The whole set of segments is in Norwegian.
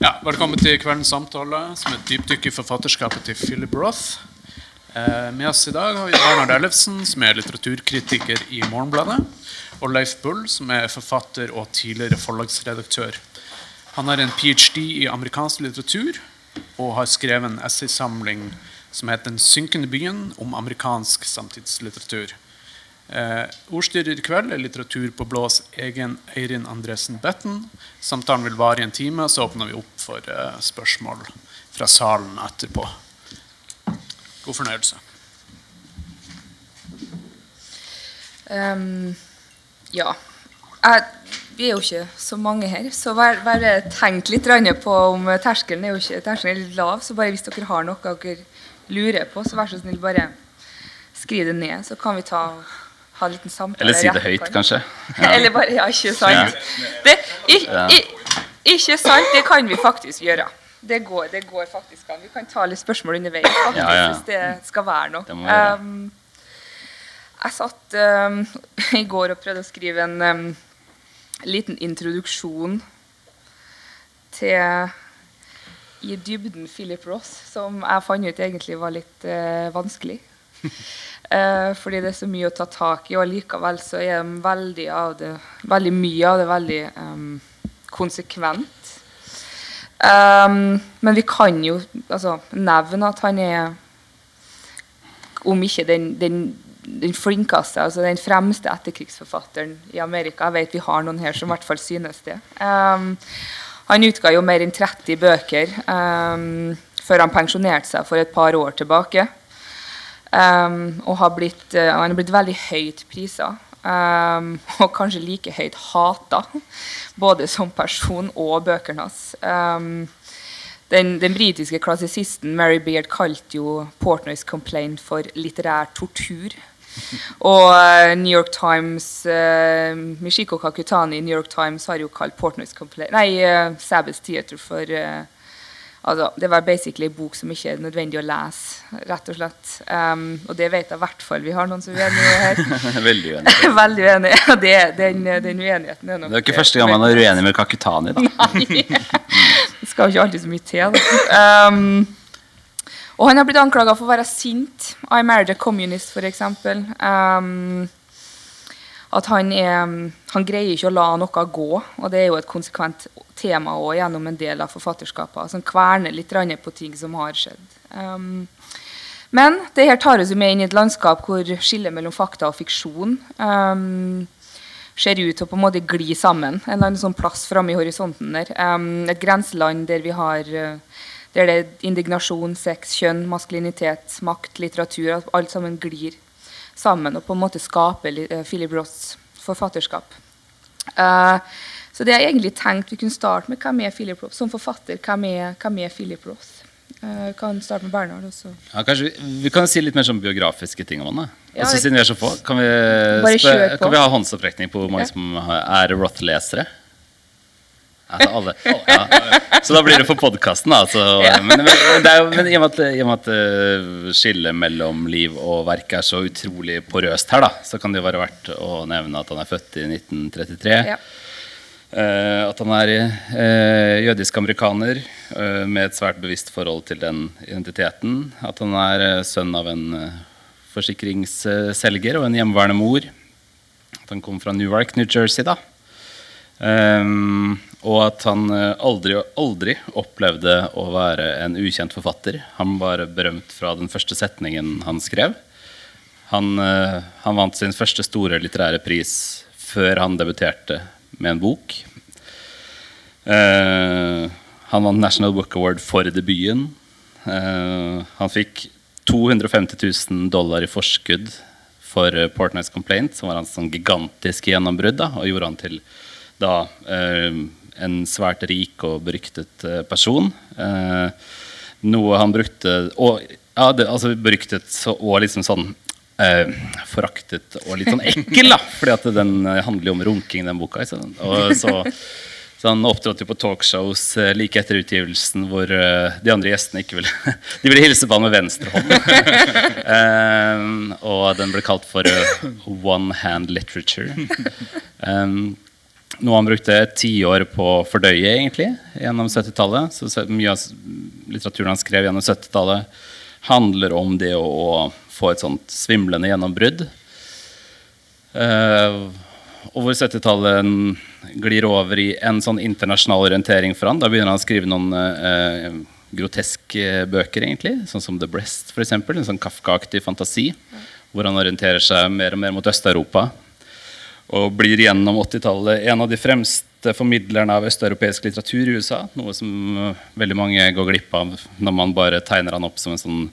Ja, velkommen til kveldens samtale, som er et dypdykk i forfatterskapet til Philip Roth. Eh, med oss i dag har vi Bernhard Ellefsen, som er litteraturkritiker i Morgenbladet, og Leif Bull, som er forfatter og tidligere forlagsredaktør. Han har en ph.d. i amerikansk litteratur og har skrevet en essaysamling som heter 'Den synkende byen', om amerikansk samtidslitteratur. Eh, ordstyrer i kveld er litteratur på blås egen Eirin Andresen Betten. Samtalen vil vare i en time, så åpner vi opp for eh, spørsmål fra salen etterpå. God fornøyelse. Um, ja. Jeg, vi er jo ikke så mange her, så bare, bare tenk litt på om terskelen er jo ikke terskelen er litt lav. Så bare hvis dere har noe dere lurer på, så vær så snill, bare skriv det ned, så kan vi ta ha en liten samtale. Eller si det høyt, kanskje. Ja. Eller bare Ja, ikke sant. Det, ikke, ikke sant, det kan vi faktisk gjøre. Det går, det går faktisk an. Vi kan ta litt spørsmål underveis faktisk, ja, ja. hvis det skal være noe. Um, jeg satt um, i går og prøvde å skrive en um, liten introduksjon til i dybden Philip Ross, som jeg fant ut egentlig var litt uh, vanskelig. Uh, fordi det er så mye å ta tak i, og likevel så er veldig, det, veldig mye av det veldig um, konsekvent. Um, men vi kan jo altså, nevne at han er, om ikke den, den, den flinkeste, altså den fremste etterkrigsforfatteren i Amerika. Jeg vet vi har noen her som i hvert fall synes det. Um, han utga jo mer enn 30 bøker før han pensjonerte seg for et par år tilbake. Um, og har blitt, uh, han har blitt veldig høyt prisa. Um, og kanskje like høyt hata, både som person og bøkene hans. Um, den, den, britiske klassisisten Mary Beard kalte jo Portnoys Complaint for litterær tortur. Og uh, New York Times uh, Michiko Kakutani i New York Times har jo kalt Portnoys Complaint Nei, uh, Sabbath Theater for uh, Altså, det var basically en bok som ikke er nødvendig å lese, rett og slett. Um, og det vet jeg i hvert fall vi har noen som er uenige her. Veldig uenige. Veldig uenige. det, den, den uenigheten er nok Det er ikke første gang man er uenig med Kakutani, da. Nei. Det skal jo ikke alltid så mye til. Um, og han har blitt anklaga for å være sint. I married a communist, f.eks. Um, at han, er, han, greier ikke å la noe gå. Og det er jo et konsekvent tema også gjennom en del av forfatterskapet. Som kverner litt på ting som har skjedd. Um, men det her tar oss med inn i et landskap hvor skillet mellom fakta og fiksjon um, ser ut til å på en måte gli sammen. En eller annen sånn plass framme i horisonten der. Um, et grenseland der vi har uh, der det er indignasjon, sex, kjønn, maskulinitet, makt, litteratur. Alt sammen glir sammen og på en måte skape uh, Philip Roths forfatterskap. Uh, så det jeg egentlig tenkt vi kunne starte med hvem er Philip Roth som forfatter. Hvem er, hvem er Philip Roth? vi kan starte med Bernhard også. Ja, kanskje vi, vi, kan si litt mer sånn biografiske ting om han. Ja, altså, siden vi er så få, kan vi, kan vi ha håndsopprekning på hvor mange ja. som er Roth-lesere? Altså ja. Så da blir det for podkasten, da. Altså. Men, men, i og med at, i og med at uh, skillet mellom liv og verk er så utrolig porøst her, da, så kan det jo være verdt å nevne at han er født i 1933. Ja. Uh, at han er uh, jødisk amerikaner uh, med et svært bevisst forhold til den identiteten. At han er sønn av en forsikringsselger og en hjemmeværende mor. At han kom fra Newark, New Jersey. da Um, og at han aldri aldri opplevde å være en ukjent forfatter. Han var berømt fra den første setningen han skrev. Han, uh, han vant sin første store litterære pris før han debuterte med en bok. Uh, han vant National Book Award for debuten. Uh, han fikk 250 000 dollar i forskudd for Portnights Complaint, som var hans sånn gigantiske gjennombrudd, og gjorde han til da eh, en svært rik og beryktet eh, person. Eh, noe han brukte og, ja, det, altså beryktet og liksom sånn eh, foraktet og litt sånn ekkel, da. Fordi at den handler jo om runking, den boka. Og så, så han opptrådte på talkshows uh, like etter utgivelsen hvor uh, de andre gjestene ikke ville De ville hilse på han med venstre hånd. og den ble kalt for uh, one hand literature. Um, noe han brukte tiår på å fordøye egentlig, gjennom 70-tallet. Så mye av litteraturen han skrev gjennom 70-tallet, handler om det å, å få et sånt svimlende gjennombrudd. Eh, og hvor 70-tallet glir over i en sånn internasjonal orientering for han. Da begynner han å skrive noen eh, groteske bøker, egentlig. Sånn som The Breast, f.eks. En sånn Kafka-aktig fantasi. Hvor han orienterer seg mer og mer mot Øst-Europa. Og blir gjennom 80-tallet en av de fremste formidlerne av østeuropeisk litteratur i USA. Noe som eh, veldig mange går glipp av når man bare tegner han opp som en sånn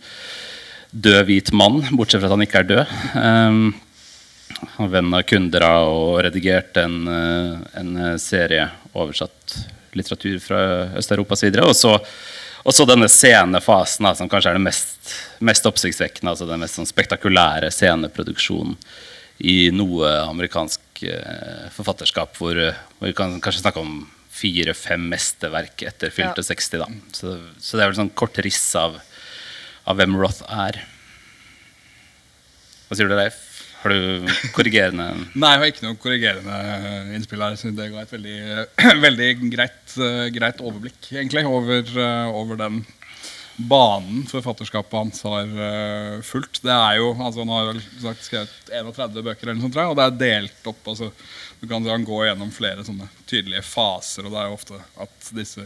død, hvit mann, bortsett fra at han ikke er død. Um, venn av Kundera og redigerte en, eh, en serie oversatt litteratur fra Øst-Europa osv. Og så og så denne scenefasen, da, som kanskje er den mest, mest oppsiktsvekkende. altså Den mest sånn spektakulære sceneproduksjonen i noe amerikansk eh, forfatterskap, hvor, eh, hvor vi kan kanskje snakke om fire-fem mesterverk etter fylte Ja. 60. da. Så, så det er vel sånn kort riss av, av hvem Roth er. Hva sier du, Leif? Har du korrigerende Nei, jeg har ikke noe korrigerende innspill her. Så det ga et veldig, veldig greit, eh, greit overblikk, egentlig, over, eh, over den banen forfatterskapet hans har uh, fulgt. Det er jo, altså Han har vel sagt skrevet 31 bøker, eller noe sånt, og det er delt opp. altså du kan Han går gjennom flere sånne tydelige faser, og det er jo ofte at disse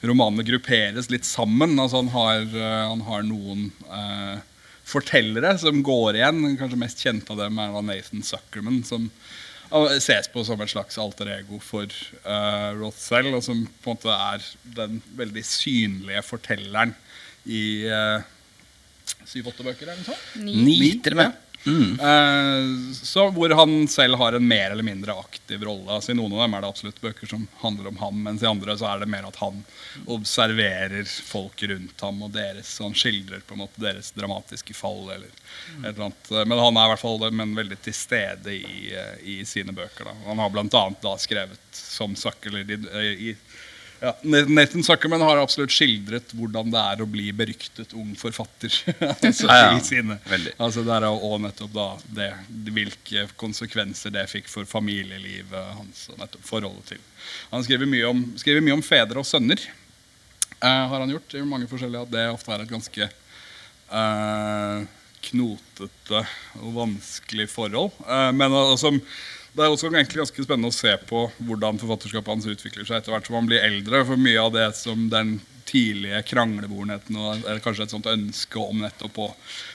romanene grupperes litt sammen. altså Han har, uh, han har noen uh, fortellere som går igjen. Kanskje mest kjent av dem er Nathan Zuckerman, som ses på som et slags alter ego for uh, Roth selv, og som på en måte er den veldig synlige fortelleren i uh, syv-åtte bøker, eller noe sånt. Ni, og med. Eh, så hvor han selv har en mer eller mindre aktiv rolle. Altså I noen av dem er det absolutt bøker som handler om ham, mens i andre så er det mer at han observerer folk rundt ham og deres, så han skildrer på en måte deres dramatiske fall. Eller et eller annet. Eh, Men han er i hvert fall men veldig til stede i, eh, i sine bøker. Da. Han har bl.a. skrevet som sakker, eller i, i ja, Nathan Zuckerman har absolutt skildret hvordan det er å bli beryktet ung forfatter. altså, Ja, ja. sine, altså det er også nettopp da det, hvilke konsekvenser det fikk for familielivet hans. og nettopp forholdet til. Han skriver mye om, skriver mye om fedre og sønner. eh, har han gjort. i mange forskjellige, At det ofte er et ganske eh, knotete og vanskelig forhold. Eh, men altså, det er også egentlig ganske spennende å se på hvordan forfatterskapet hans utvikler seg etter hvert som han blir eldre. For mye av det som den tidlige kranglebordenheten og kanskje et sånt ønske om nettopp å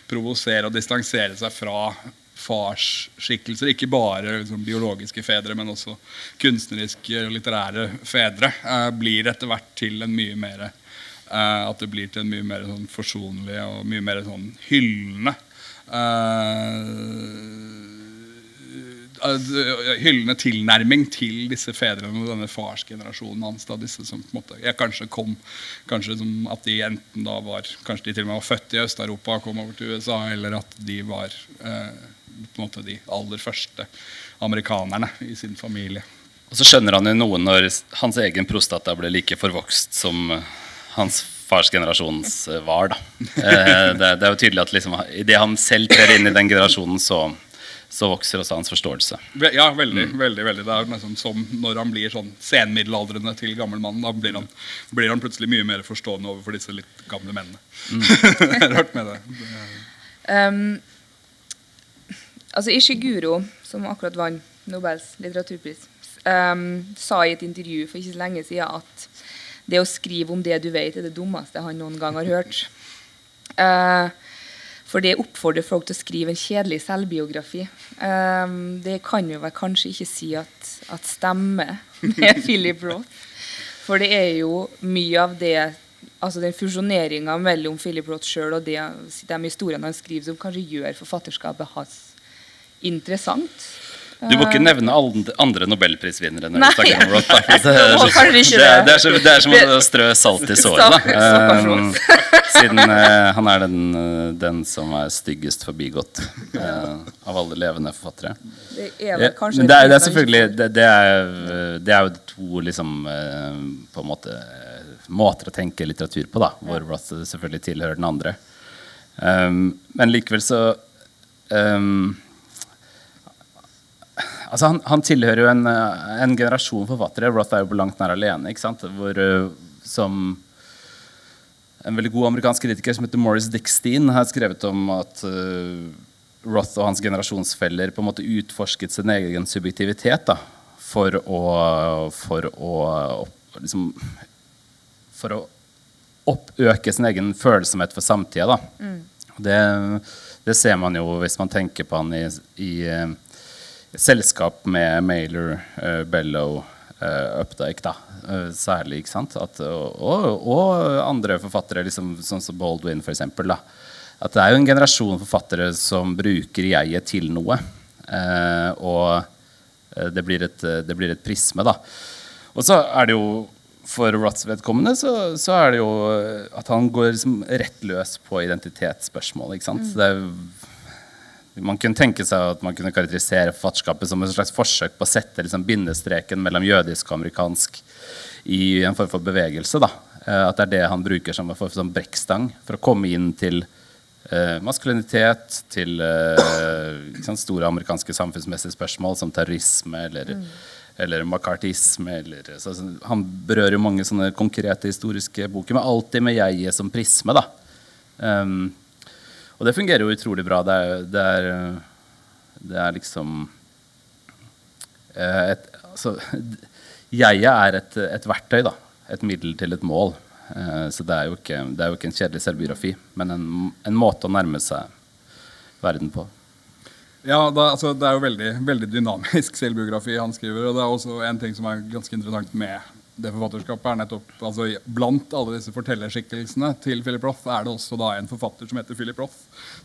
provosere og distansere seg fra farsskikkelser. Ikke bare liksom, biologiske fedre, men også kunstneriske og litterære fedre. Eh, blir etter hvert til en mye mer eh, At det blir til en mye mer sånn forsonlig og mye mer sånn hyllende eh, hyllende tilnærming til disse fedrene og denne farsgenerasjonen hans. Da, disse som på en måte, jeg kanskje kom kanskje som at de enten da var Kanskje de til og med var født i Øst-Europa og kom over til USA, eller at de var eh, på en måte de aller første amerikanerne i sin familie. Og så skjønner han jo noe når hans egen prostata ble like forvokst som eh, hans fars generasjons var. da. Eh, det er jo tydelig at liksom, idet han selv trer inn i den generasjonen, så, så vokser også hans forståelse. Ja, veldig. veldig, veldig. Det er liksom som når han blir sånn senmiddelaldrende til gammel mann. Da blir han, blir han plutselig mye mer forstående overfor disse litt gamle mennene. det er rart med det. Um, altså Ishiguro, som akkurat vant Nobels litteraturpris, um, sa i et intervju for ikke så lenge siden at det å skrive om det du vet, er det dummeste han noen gang har hørt. Eh, for det oppfordrer folk til å skrive en kjedelig selvbiografi. Um, det kan vi vel kanskje ikke si at, at stemmer med Philip Roth. For det er jo mye av det Altså den fusjoneringa mellom Philip Roth sjøl og det, de historiene han skriver, som kanskje gjør forfatterskapet hans interessant. Du må ikke nevne alle andre nobelprisvinnere når Nei. du snakker om Roth. Det ikke det, det. det, er som, det er som å strø salt i såret. Da. Stakkars Roth. Eh, Siden eh, han er den, eh, den som er styggest forbigått eh, av alle levende forfattere. Det er det er, det er selvfølgelig det, er, det jo to liksom eh, på en måte måter å tenke litteratur på, da, hvor Roth selvfølgelig tilhører den andre. Um, men likevel så um, Altså han, han tilhører jo en, eh, en generasjon forfattere. Roth er jo på langt nær alene. ikke sant? Hvor, eh, som en veldig god amerikansk kritiker som heter Morris Dickstein, har skrevet om at uh, Roth og hans generasjonsfeller på en måte utforsket sin egen subjektivitet da, for å, for å liksom, For å oppøke sin egen følsomhet for samtida. Mm. Det, det, ser man jo hvis man tenker på han i, i, i selskap med Mailer, uh, Bellow, uh, Updike, da, uh, særlig. ikke sant? At, og, og, andre forfattere, liksom, sånn som Baldwin, for eksempel, da. At det er jo en generasjon forfattere som bruker jeget til noe. og det blir, et, det blir et prisme, da. Og så er det jo for Roths vedkommende så, så, er det jo at han går liksom rett løs på identitetsspørsmål. ikke sant? Mm. Er, man kunne tenke seg at man kunne karakterisere forfatterskapet som et slags forsøk på å sette liksom, bindestreken mellom jødisk og amerikansk i en form for bevegelse. da. Eh, at det er det han bruker som en form for sånn brekkstang for å komme inn til eh, maskulinitet, til eh, sant, store amerikanske samfunnsmessige spørsmål som terrorisme eller mm eller makartisme. Eller, så, så, han berører mange sånne konkrete historiske boker, men alltid med jeget som prisme. da. Um, og det fungerer jo utrolig bra. Det er, det er, det er liksom eh, et, altså, Jeget er et, et, verktøy, da. Et middel til et mål. Uh, så det er, jo ikke, er jo ikke en kjedelig selvbiografi, men en, en måte å nærme seg verden på. Ja, da, altså, Det er jo veldig, veldig, dynamisk selvbiografi han skriver. og det er også En ting som er ganske interessant med det forfatterskapet, er nettopp altså, Blant alle disse fortellerskikkelsene til Philip Roth er det også da en forfatter som heter Philip Roth,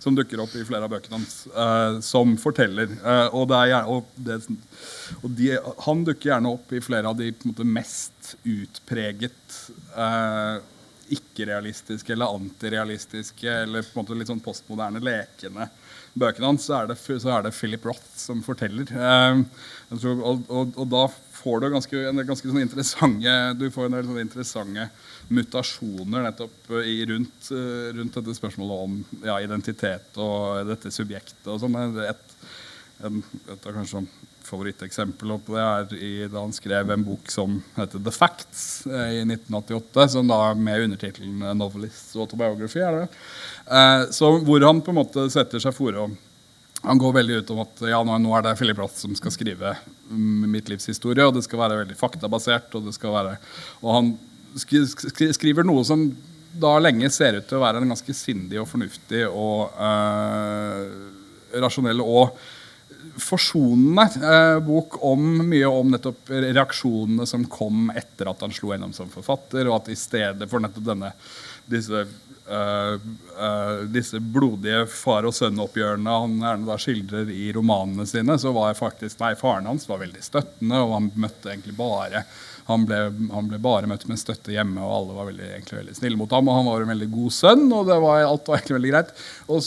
som dukker opp i flere av bøkene hans, uh, som forteller. Uh, og, er, og, det, og de, han dukker gjerne opp i flere av de måte, mest utpreget uh, ikke-realistiske eller antirealistiske eller på en måte litt sånn postmoderne lekene bøkene hans, så er det, så er det Philip Roth som forteller. Um, tror, og, og, og, da får du ganske, en, ganske sånn interessante du får en del sånne interessante mutasjoner nettopp i, rundt, uh, rundt, dette spørsmålet om ja, identitet og dette subjektet. og sånn. Et, et av kanskje favoritteksempelet på det er i, da han skrev en bok som heter The Facts eh, i 1988, som da med undertittelen 'Novelist's Autobiography'. er det Eh, så hvor han på en måte setter seg fore han går veldig ut om at ja, nå er det Philip Roth som skal skrive mm, mitt livs historie, og det skal være veldig faktabasert. Og, det skal være, og han skriver noe som da lenge ser ut til å være en ganske sindig og fornuftig og eh, rasjonell og forsonende eh, bok om mye om nettopp reaksjonene som kom etter at han slo gjennom som forfatter, og at i stedet for nettopp denne disse Uh, uh, disse blodige far og sønn-oppgjørene han gjerne da skildrer i romanene sine, så var faktisk nei, faren hans var veldig støttende, og han møtte egentlig bare han ble, han ble, bare møtt med støtte hjemme, og alle var veldig, egentlig veldig snille mot ham. Og han var en veldig god sønn, og var, alt var egentlig veldig greit.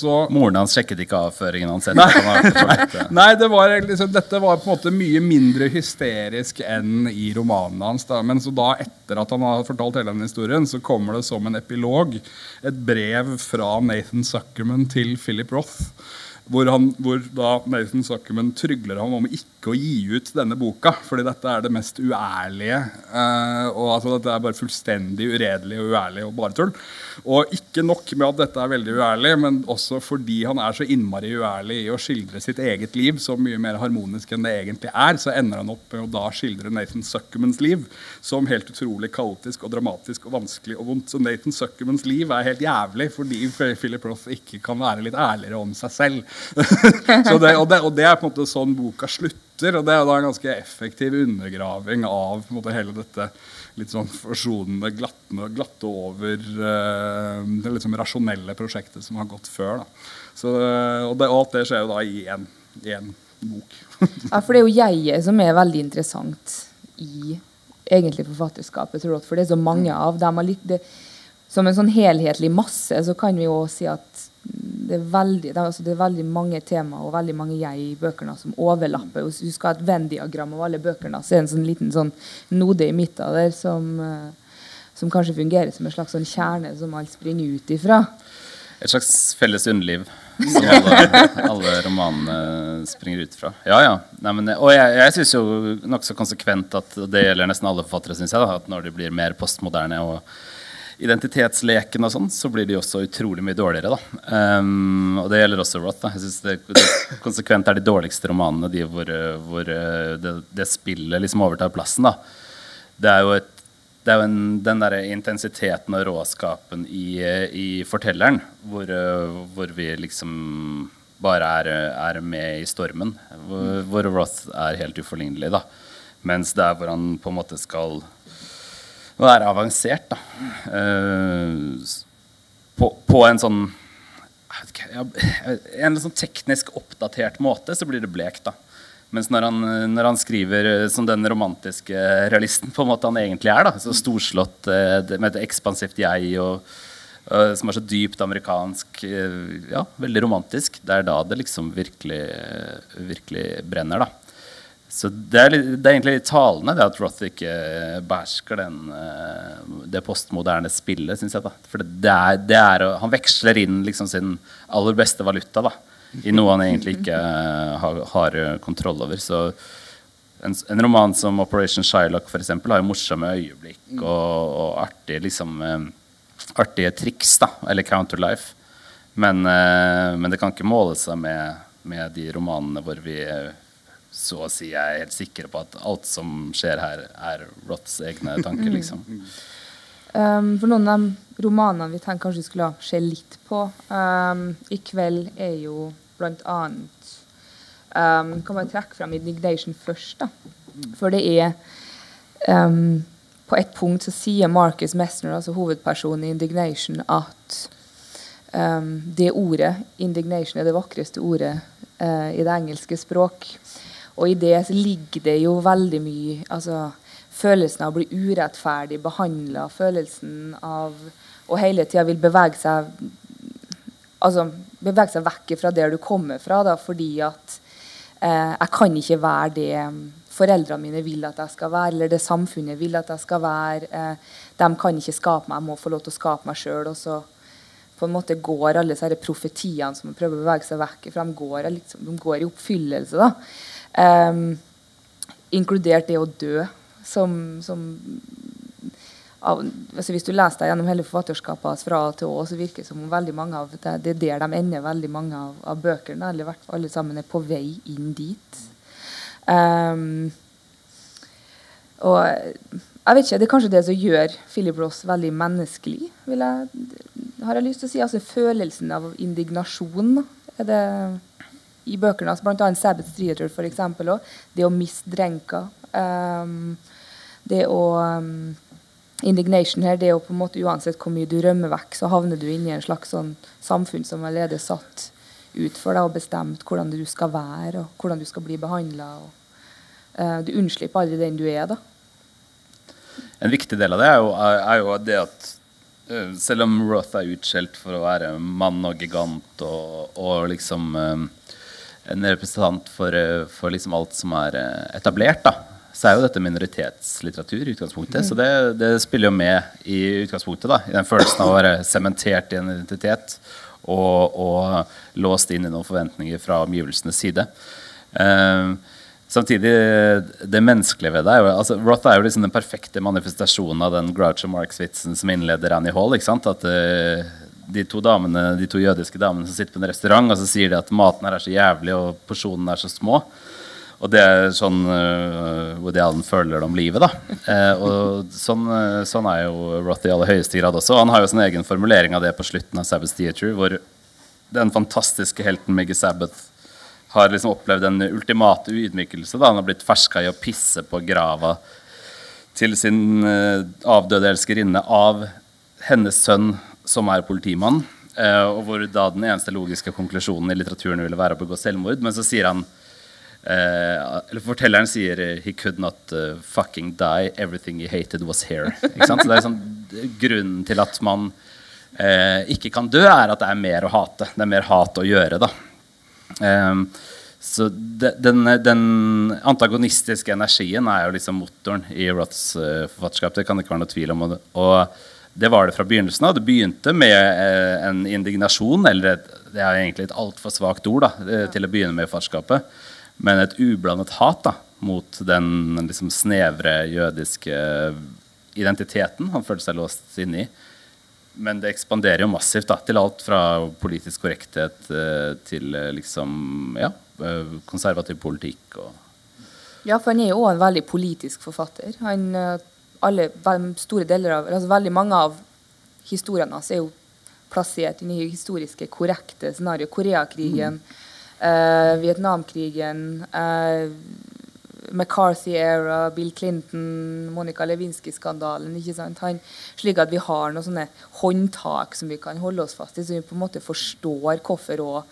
Så, Moren hans sjekket ikke avføringen hans? Nei, nei det var, liksom, dette var på en måte mye mindre hysterisk enn i romanene hans. Da. Men så da, etter at han har fortalt hele den historien, så kommer det som en epilog et brev fra Nathan Zuckerman til Philip Roth hvor, han, hvor da Nathan Zuckerman trygler ham om ikke å gi ut denne boka. Fordi dette er det mest uærlige. Uh, og altså Dette er bare fullstendig uredelig og uærlig og bare tull. Og ikke nok med at dette er veldig uærlig, men også fordi han er så innmari uærlig i å skildre sitt eget liv så mye mer harmonisk enn det egentlig er, så ender han opp med å da skildre Nathan Zuckermans liv som helt utrolig kaotisk og dramatisk og vanskelig og vondt. Så Nathan Zuckermans liv er helt jævlig fordi Philip Roth ikke kan være litt ærligere om seg selv. det, og, det, og, det, er på en måte sånn boka slutter. Og det er da en ganske effektiv undergraving av måte, hele dette litt sånn forsonende, glatte, glatte over uh, det liksom rasjonelle prosjektet som har gått før. Så, og, det, og, alt det skjer jo da i én bok. ja, for det er jo jeget som er veldig interessant i egentlig forfatterskapet. Tror jeg, for det er så mange av dem. Det, som en sånn helhetlig masse så kan vi jo si at det er, veldig, det, er, altså det er veldig mange tema og veldig mange jeg i bøkene som overlapper. Hvis du skal ha et Venn-diagram av alle bøkene, så er det en sånn liten sånn node i midten der som, uh, som kanskje fungerer som en slags sånn kjerne som alt springer ut ifra. Et slags felles underliv som alle, alle romanene springer ut fra. Ja, ja. Nei, men, og jeg, jeg syns jo nokså konsekvent at det gjelder nesten alle forfattere, syns jeg, da, at når de blir mer postmoderne og identitetsleken og sånn, så blir de også utrolig mye dårligere. Um, og det gjelder også Roth. da. Jeg synes det, det konsekvent er de dårligste romanene de hvor, hvor eh, det, det spillet liksom overtar plassen. da. Det er jo et det er jo en, den der intensiteten og råskapen i, i fortelleren hvor, hvor, vi liksom bare er, er, med i stormen. Hvor, hvor Roth er helt uforlignelig. da. Mens er hvor han på en måte skal være avansert, da. Uh, på, på, en sånn ikke, En sånn teknisk oppdatert måte så blir det blekt, da. Mens når han, når han, skriver eh, som den romantiske realisten på en måte han egentlig er, da, så storslått eh, med et ekspansivt jeg og, og, som er så dypt amerikansk, eh, ja, veldig romantisk, det er da det liksom virkelig, virkelig brenner. da. Så det er, det er, egentlig litt talende det at Roth ikke behersker den, det postmoderne spillet, syns jeg. da. For det er, det er, han veksler inn liksom sin aller beste valuta. da i noe han egentlig ikke uh, har, har, kontroll over. Så en, en, roman som 'Operation Shylock' for eksempel, har jo morsomme øyeblikk og, og artige, liksom, artige triks, da, eller counterlife. Men, men, det kan ikke måle seg med, med, de romanene hvor vi så å si er helt sikre på at alt som skjer her, er Roths egne tanker. liksom. Um, for noen av de romanene vi tenker kanskje skulle se litt på um, i kveld, er jo annet um, Kan bare trekke fram 'Indignation' først. da. For det er um, På et punkt så sier Marcus Messner, altså hovedpersonen i 'Indignation', at um, det ordet, 'indignation', er det vakreste ordet uh, i det engelske språk. Og i det ligger det jo veldig mye altså følelsen av å bli urettferdig behandla, følelsen av å hele tida vil bevege seg altså bevege seg vekk fra der du kommer fra, da, fordi at eh, jeg kan ikke være det foreldrene mine vil at jeg skal være, eller det samfunnet vil at jeg skal være. Eh, de kan ikke skape meg, jeg må få lov til å skape meg sjøl. Og så på en måte går alle disse profetiene som prøver å bevege seg vekk fra, de går, liksom, de går i oppfyllelse. da. Eh, inkludert det å dø som, som av, altså Hvis du leser deg gjennom hele forfatterskapet hans fra A til Å, så virker det som om veldig mange av det, det er der de ender veldig mange av, av bøkene. Eller i hvert fall alle sammen er på vei inn dit. Um, og jeg vet ikke, Det er kanskje det som gjør Philip Ross veldig menneskelig, jeg, har jeg lyst til å si. Altså Følelsen av indignasjon er det i bøkene hans, bl.a. Sabbath Theater, for eksempel, Det å miste drenka. Um, det å um, indignation her, det jo på en måte uansett hvor mye du rømmer vekk, så havner du inn i en slags sånn samfunn som allerede er satt ut for deg og bestemt hvordan du skal være, og hvordan du skal bli behandla. Uh, du unnslipper aldri den du er, da. En viktig del av det er jo, er jo det at uh, selv om Roth er utskjelt for å være mann og gigant og, og liksom uh, en representant for, for liksom alt som er etablert, da, så er jo dette minoritetslitteratur i utgangspunktet. Så det, det, spiller jo med i utgangspunktet. da, I den følelsen av å være sementert i en identitet og, og, låst inn i noen forventninger fra omgivelsenes side. Uh, samtidig, det menneskelige ved det er jo, altså Roth er jo liksom den perfekte manifestasjonen av den Groucho Marx-vitsen som innleder Annie Hall. ikke sant, at uh, de to, damene, de to jødiske damene som sitter på en restaurant, og så sier de at maten her er så jævlig og porsjonene er så små. Og det er sånn uh, Woody Allen føler det om livet. da. Uh, og sånn, uh, sånn, er jo Roth i aller høyeste grad også. Han har jo sin egen formulering av det på slutten av Sabbath Theatre, hvor den fantastiske helten Miggy Sabbath har liksom opplevd den ultimate ydmykelse. da Han har blitt ferska i å pisse på grava til sin uh, avdøde elskerinne av hennes sønn, som er politimann. og hvor da den eneste logiske konklusjonen i litteraturen ville være å begå selvmord. Men så sier han Eh, eller Fortelleren sier uh, 'He could not uh, fucking die. Everything he hated was here'. Så det er sånn, Grunnen til at man ikke kan dø, er at det er mer å hate. Det er mer hat å gjøre. da. Um, så de, den, den, antagonistiske energien er jo liksom motoren i Roths forfatterskap. Det kan det ikke være noe tvil om. Og, og det var det fra begynnelsen av. Det begynte med eh, en indignasjon, eller et, det er egentlig et altfor svakt ord da, eh, til å begynne med farskapet, men et ublandet hat da, mot den liksom, snevre jødiske identiteten han følte seg låst inne i. Men det ekspanderer jo massivt da, til alt fra politisk korrekthet eh, til eh, liksom, ja, eh, konservativ politikk. Og Ja, for han er jo òg en veldig politisk forfatter. Han, eh, alle, store deler av, altså Veldig mange av historiene hans er jo plassert inn i historiske, korrekte scenarioer. Koreakrigen, eh, Vietnamkrigen, eh, McCarthy-era, Bill Clinton, Monica Lewinsky-skandalen. ikke sant? Han, slik at vi har noen sånne håndtak som vi kan holde oss fast i, så vi på en måte forstår hvorfor og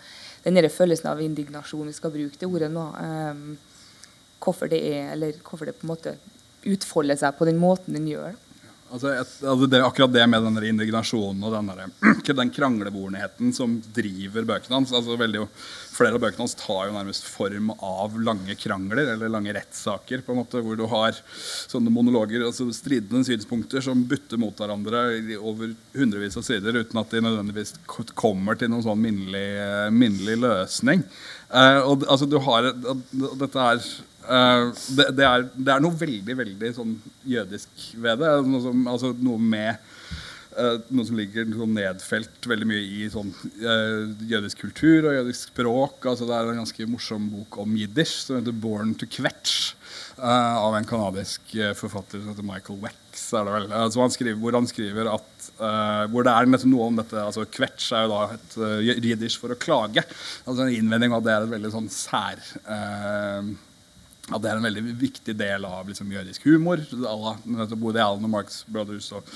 den følelsen av indignasjon, vi skal bruke det ordet nå, eh, hvorfor det er, eller hvorfor det på en måte utfolder seg på den måten den gjør. Altså, et, altså det, akkurat det med den indignasjonen og denne, den kranglebordenheten som driver bøkene hans altså veldig, Flere av bøkene hans tar jo nærmest form av lange krangler eller lange rettssaker. på en måte, Hvor du har sånne monologer, altså stridende synspunkter som butter mot hverandre over hundrevis av sider uten at de nødvendigvis kommer til noen sånn minnelig, minnelig løsning. Uh, og altså du har og Dette er Eh, det, er, det er noe veldig veldig sånn jødisk ved det. Noe, som, altså, noe med uh, Noe som ligger sånn nedfelt veldig mye i sånn, uh, jødisk kultur og jødisk språk. Altså, det er en ganske morsom bok om jiddisch som heter 'Born to Quetch'. eh, av en kanadisk eh, forfatter som heter Michael Wex. Vel, han skriver, hvor han skriver at Uh, hvor det er noe om dette altså Quetch er jo da et uh, jiddisch for å klage. Altså En innvending av at det er et veldig sånn sær eh, at det er en veldig viktig del av liksom, jødisk humor. Både Woody Allen og Marx Brothers og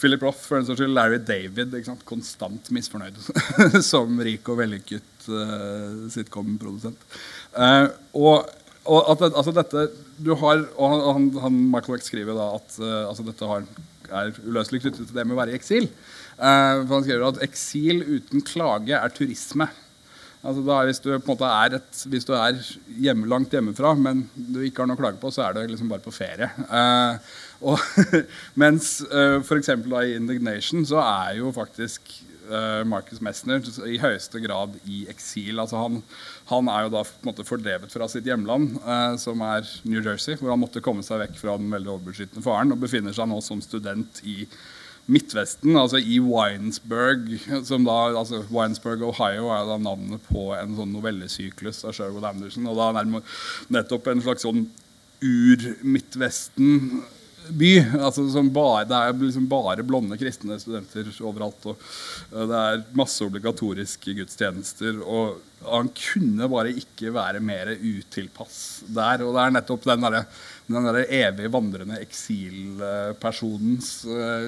Philip Roth, for en saks skyld, Larry David. Konstant misfornøyd som rik og vellykket uh, sitcom-produsent. Uh, og, og at altså dette du har, og han, han Michael Weck skriver da at uh, altså dette har, er uløselig knyttet til det med å være i eksil. Uh, for han skriver at eksil uten klage er turisme. Altså da, hvis du måte et, hvis du er hjemme, langt hjemmefra, men du ikke har noe å klage på, så er du liksom bare på ferie. Eh, og, mens uh, f.eks. i Indignation så er jo faktisk eh, Marcus Messner i høyeste grad i eksil. Altså han, han er jo da på en måte fordrevet fra sitt hjemland, eh, som er New Jersey, hvor han måtte komme seg vekk fra den veldig overbeskyttende faren, og befinner seg nå som student i Midtvesten, altså i Winesburg. Som da, altså Winesburg, Ohio er da navnet på en sånn novellesyklus av Sherwood Anderson. Og da nærmere nettopp en slags sånn ur-Midtvesten by. altså som bare, Det er liksom bare blonde kristne studenter overalt. og uh, Det er masse obligatoriske gudstjenester. og Han kunne bare ikke være mer utilpass der. og Det er nettopp den derre den der evig vandrende eksilpersonens uh,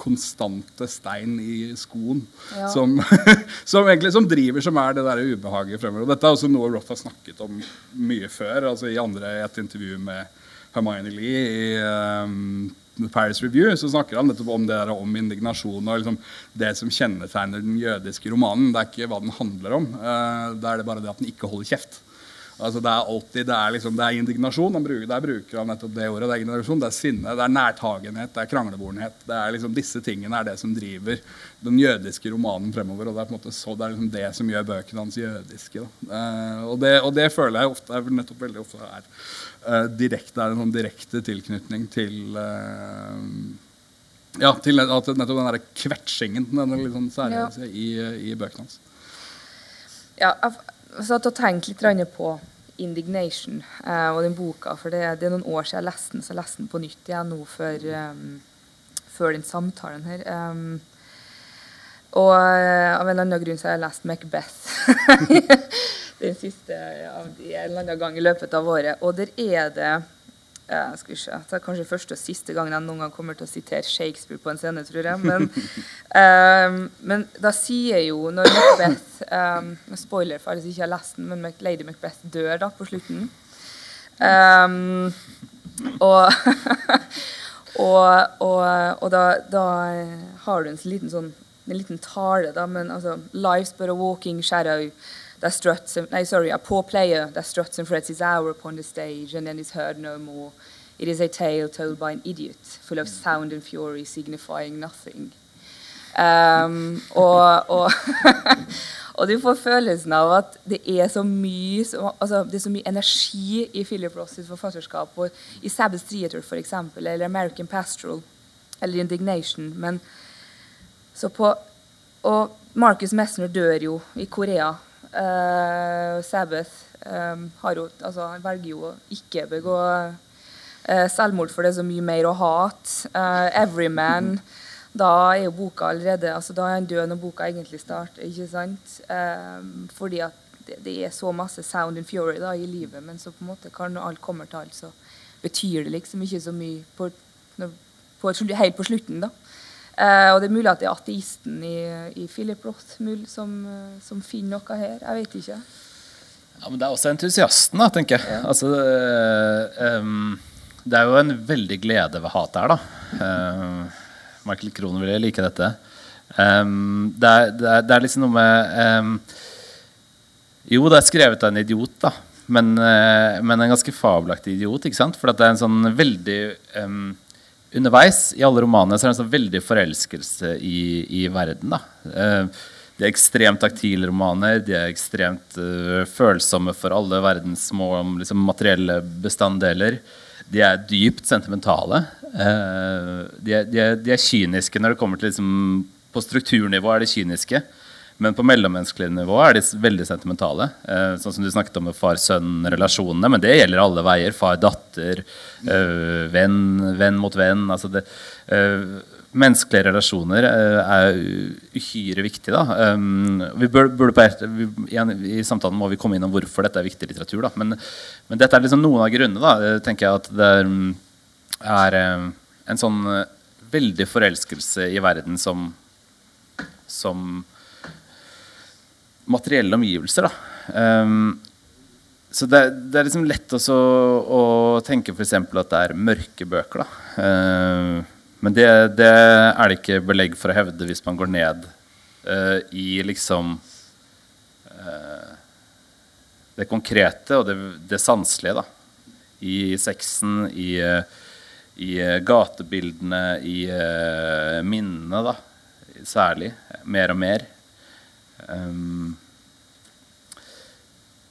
konstante stein i skoen Ja. som, som egentlig som driver, som er det der ubehaget fremover. Og dette er også noe Roth har snakket om mye før. altså I andre, et intervju med Hermione Lee i um, The Paris Review så snakker han om det der om indignasjon og liksom det som kjennetegner den jødiske romanen. Det er ikke hva den handler om. Uh, det er det bare det at den ikke holder kjeft. Altså Det er alltid, det er, liksom, det er indignasjon. Bruker, der bruker han nettopp det ordet. Det er indignasjon, det er sinne, det er nærtagenhet, det er kranglebornhet Det er liksom Disse tingene er det som driver den jødiske romanen fremover. Og det er på en måte så, det er liksom det som gjør bøkene hans jødiske. Eh, og, det, og det føler jeg ofte er nettopp veldig ofte er eh, direkte, det er en sånn direkte tilknytning til eh, ja, til at nettopp den der kvetsingen denne liksom, særlig, ja. i, i bøkene hans. Ja, jeg satt og tenkte litt på Indignation eh, og den boka. For det, det er noen år siden jeg leste den, så jeg leste den på nytt igjen nå før, um, før den samtalen her. Um, og eh, av en eller annen grunn så har jeg lest Macbeth den siste de en eller annen gang i løpet av året. Og der er det eh, skal vi se, Det er kanskje første og siste gangen jeg noen gang kommer til å sitere Shakespeare på en scene, tror jeg. Men, um, men da sier jo når Macbeth um, Spoiler for alle som ikke har lest den, men Lady Macbeth dør da på slutten. Um, og og, og, og da, da har du en liten sånn en liten tale, da, men altså Life's but a walking shadow that struts and, nei, sorry, a poor player that struts and frets his hour upon the stage and then is heard no more. It is a tale told by an idiot, full of sound and fury, signifying nothing. Um, og, og, og du får følelsen av at det er så mye, så, altså, det er så mye energi i Philip Ross sitt forfatterskap. Og I Sabbath Theater, eksempel, eller American Pastoral, eller Indignation. Men så på Og Marcus Messner dør jo i Korea. Uh, Sabbath um, jo, altså, velger jo ikke begå uh, selvmord, for det er så mye mer å hate. Uh, Everyman da er jo boka allerede altså Da er han død når boka egentlig starter. ikke sant? Um, fordi at det, det, er så masse sound and fury da i livet, men så på en måte når alt kommer til alt, så betyr det liksom ikke så mye på, på, helt på slutten. da. Uh, og det er mulig at det er ateisten i, i Philip Roth som, uh, som, finner noe her. Jeg vet ikke. Ja, Men det er også entusiasten, da, tenker jeg. Ja. Altså, øh, øh, det er jo en veldig glede ved hatet her, da. Michael Krohn ville like dette. Um, det, er, det, er, det, er, liksom noe med um, Jo, det er skrevet av en idiot, da. Men, men en ganske fabelaktig idiot. ikke sant? For det er en sånn veldig um, underveis i alle romanene så er det en sånn veldig forelskelse i, i verden. Uh, de er ekstremt taktile romaner. De er ekstremt uh, følsomme for alle verdens små liksom, materielle bestanddeler. De er dypt sentimentale. Uh, de, er, de, er, de, er, kyniske når det kommer til liksom, På strukturnivå er de kyniske. Men på mellommenneskelig nivå er de veldig sentimentale. Eh, sånn som du snakket om med far-sønn-relasjonene. Men det gjelder alle veier. Far-datter, eh, venn, venn mot venn. Altså det, eh, menneskelige relasjoner eh, er uhyre viktig. Da. Um, vi bør, burde på, vi, i, I samtalen må vi komme inn om hvorfor dette er viktig litteratur. Da. Men, men, dette er liksom noen av grunnene. Da. Jeg at det er, er en sånn veldig forelskelse i verden som, som materielle omgivelser. Um, så det, det, er liksom lett også å tenke f.eks. at det er mørke bøker. Uh, men det, det, er det ikke belegg for å hevde hvis man går ned uh, i liksom uh, det konkrete og det, det sanselige. da. I sexen, i, i gatebildene, i minnene, da. Særlig. Mer og mer. Um,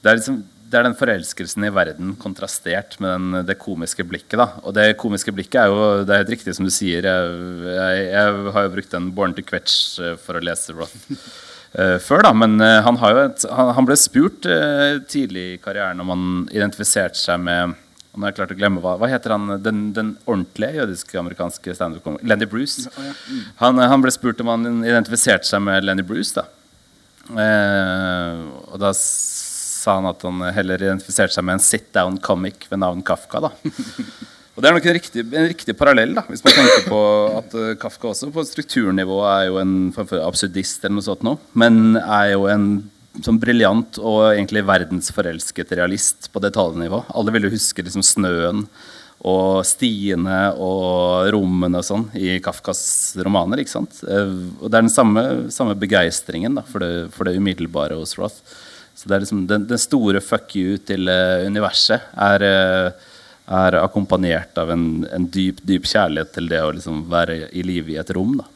det, er liksom, det er den forelskelsen i verden kontrastert med den, det komiske blikket. Da. Og det komiske blikket er jo det er helt riktig som du sier. Jeg, jeg, jeg har jo brukt den Born to Quetch eh, for å lese Roth uh, før, da. Men uh, han, et, han, han, ble spurt uh, tidlig i karrieren om han identifiserte seg med nå har jeg klart å glemme hva, hva heter han, den, den ordentlige jødiske amerikanske standup-komikeren Lenny Bruce. Han, han, ble spurt om han identifiserte seg med Lenny Bruce. da Eh, og da sa han at han heller identifiserte seg med en sit down comic ved navn Kafka. da Og Det er nok en riktig, en riktig, parallell, da hvis man tenker på at uh, Kafka også på strukturnivå er jo en absurdist, eller noe sånt nå, men er jo en sånn briljant og egentlig verdensforelsket realist på detaljnivå. Alle vil jo huske liksom snøen og stiene og rommene og sånn i Kafkas romaner. ikke sant? Eh, og det er den samme, samme begeistringen for, for, det umiddelbare hos Roth. Så det er liksom den, den store fuck you til uh, universet er, uh, er akkompagnert av en, en, dyp, dyp kjærlighet til det å liksom være i live i et rom. da.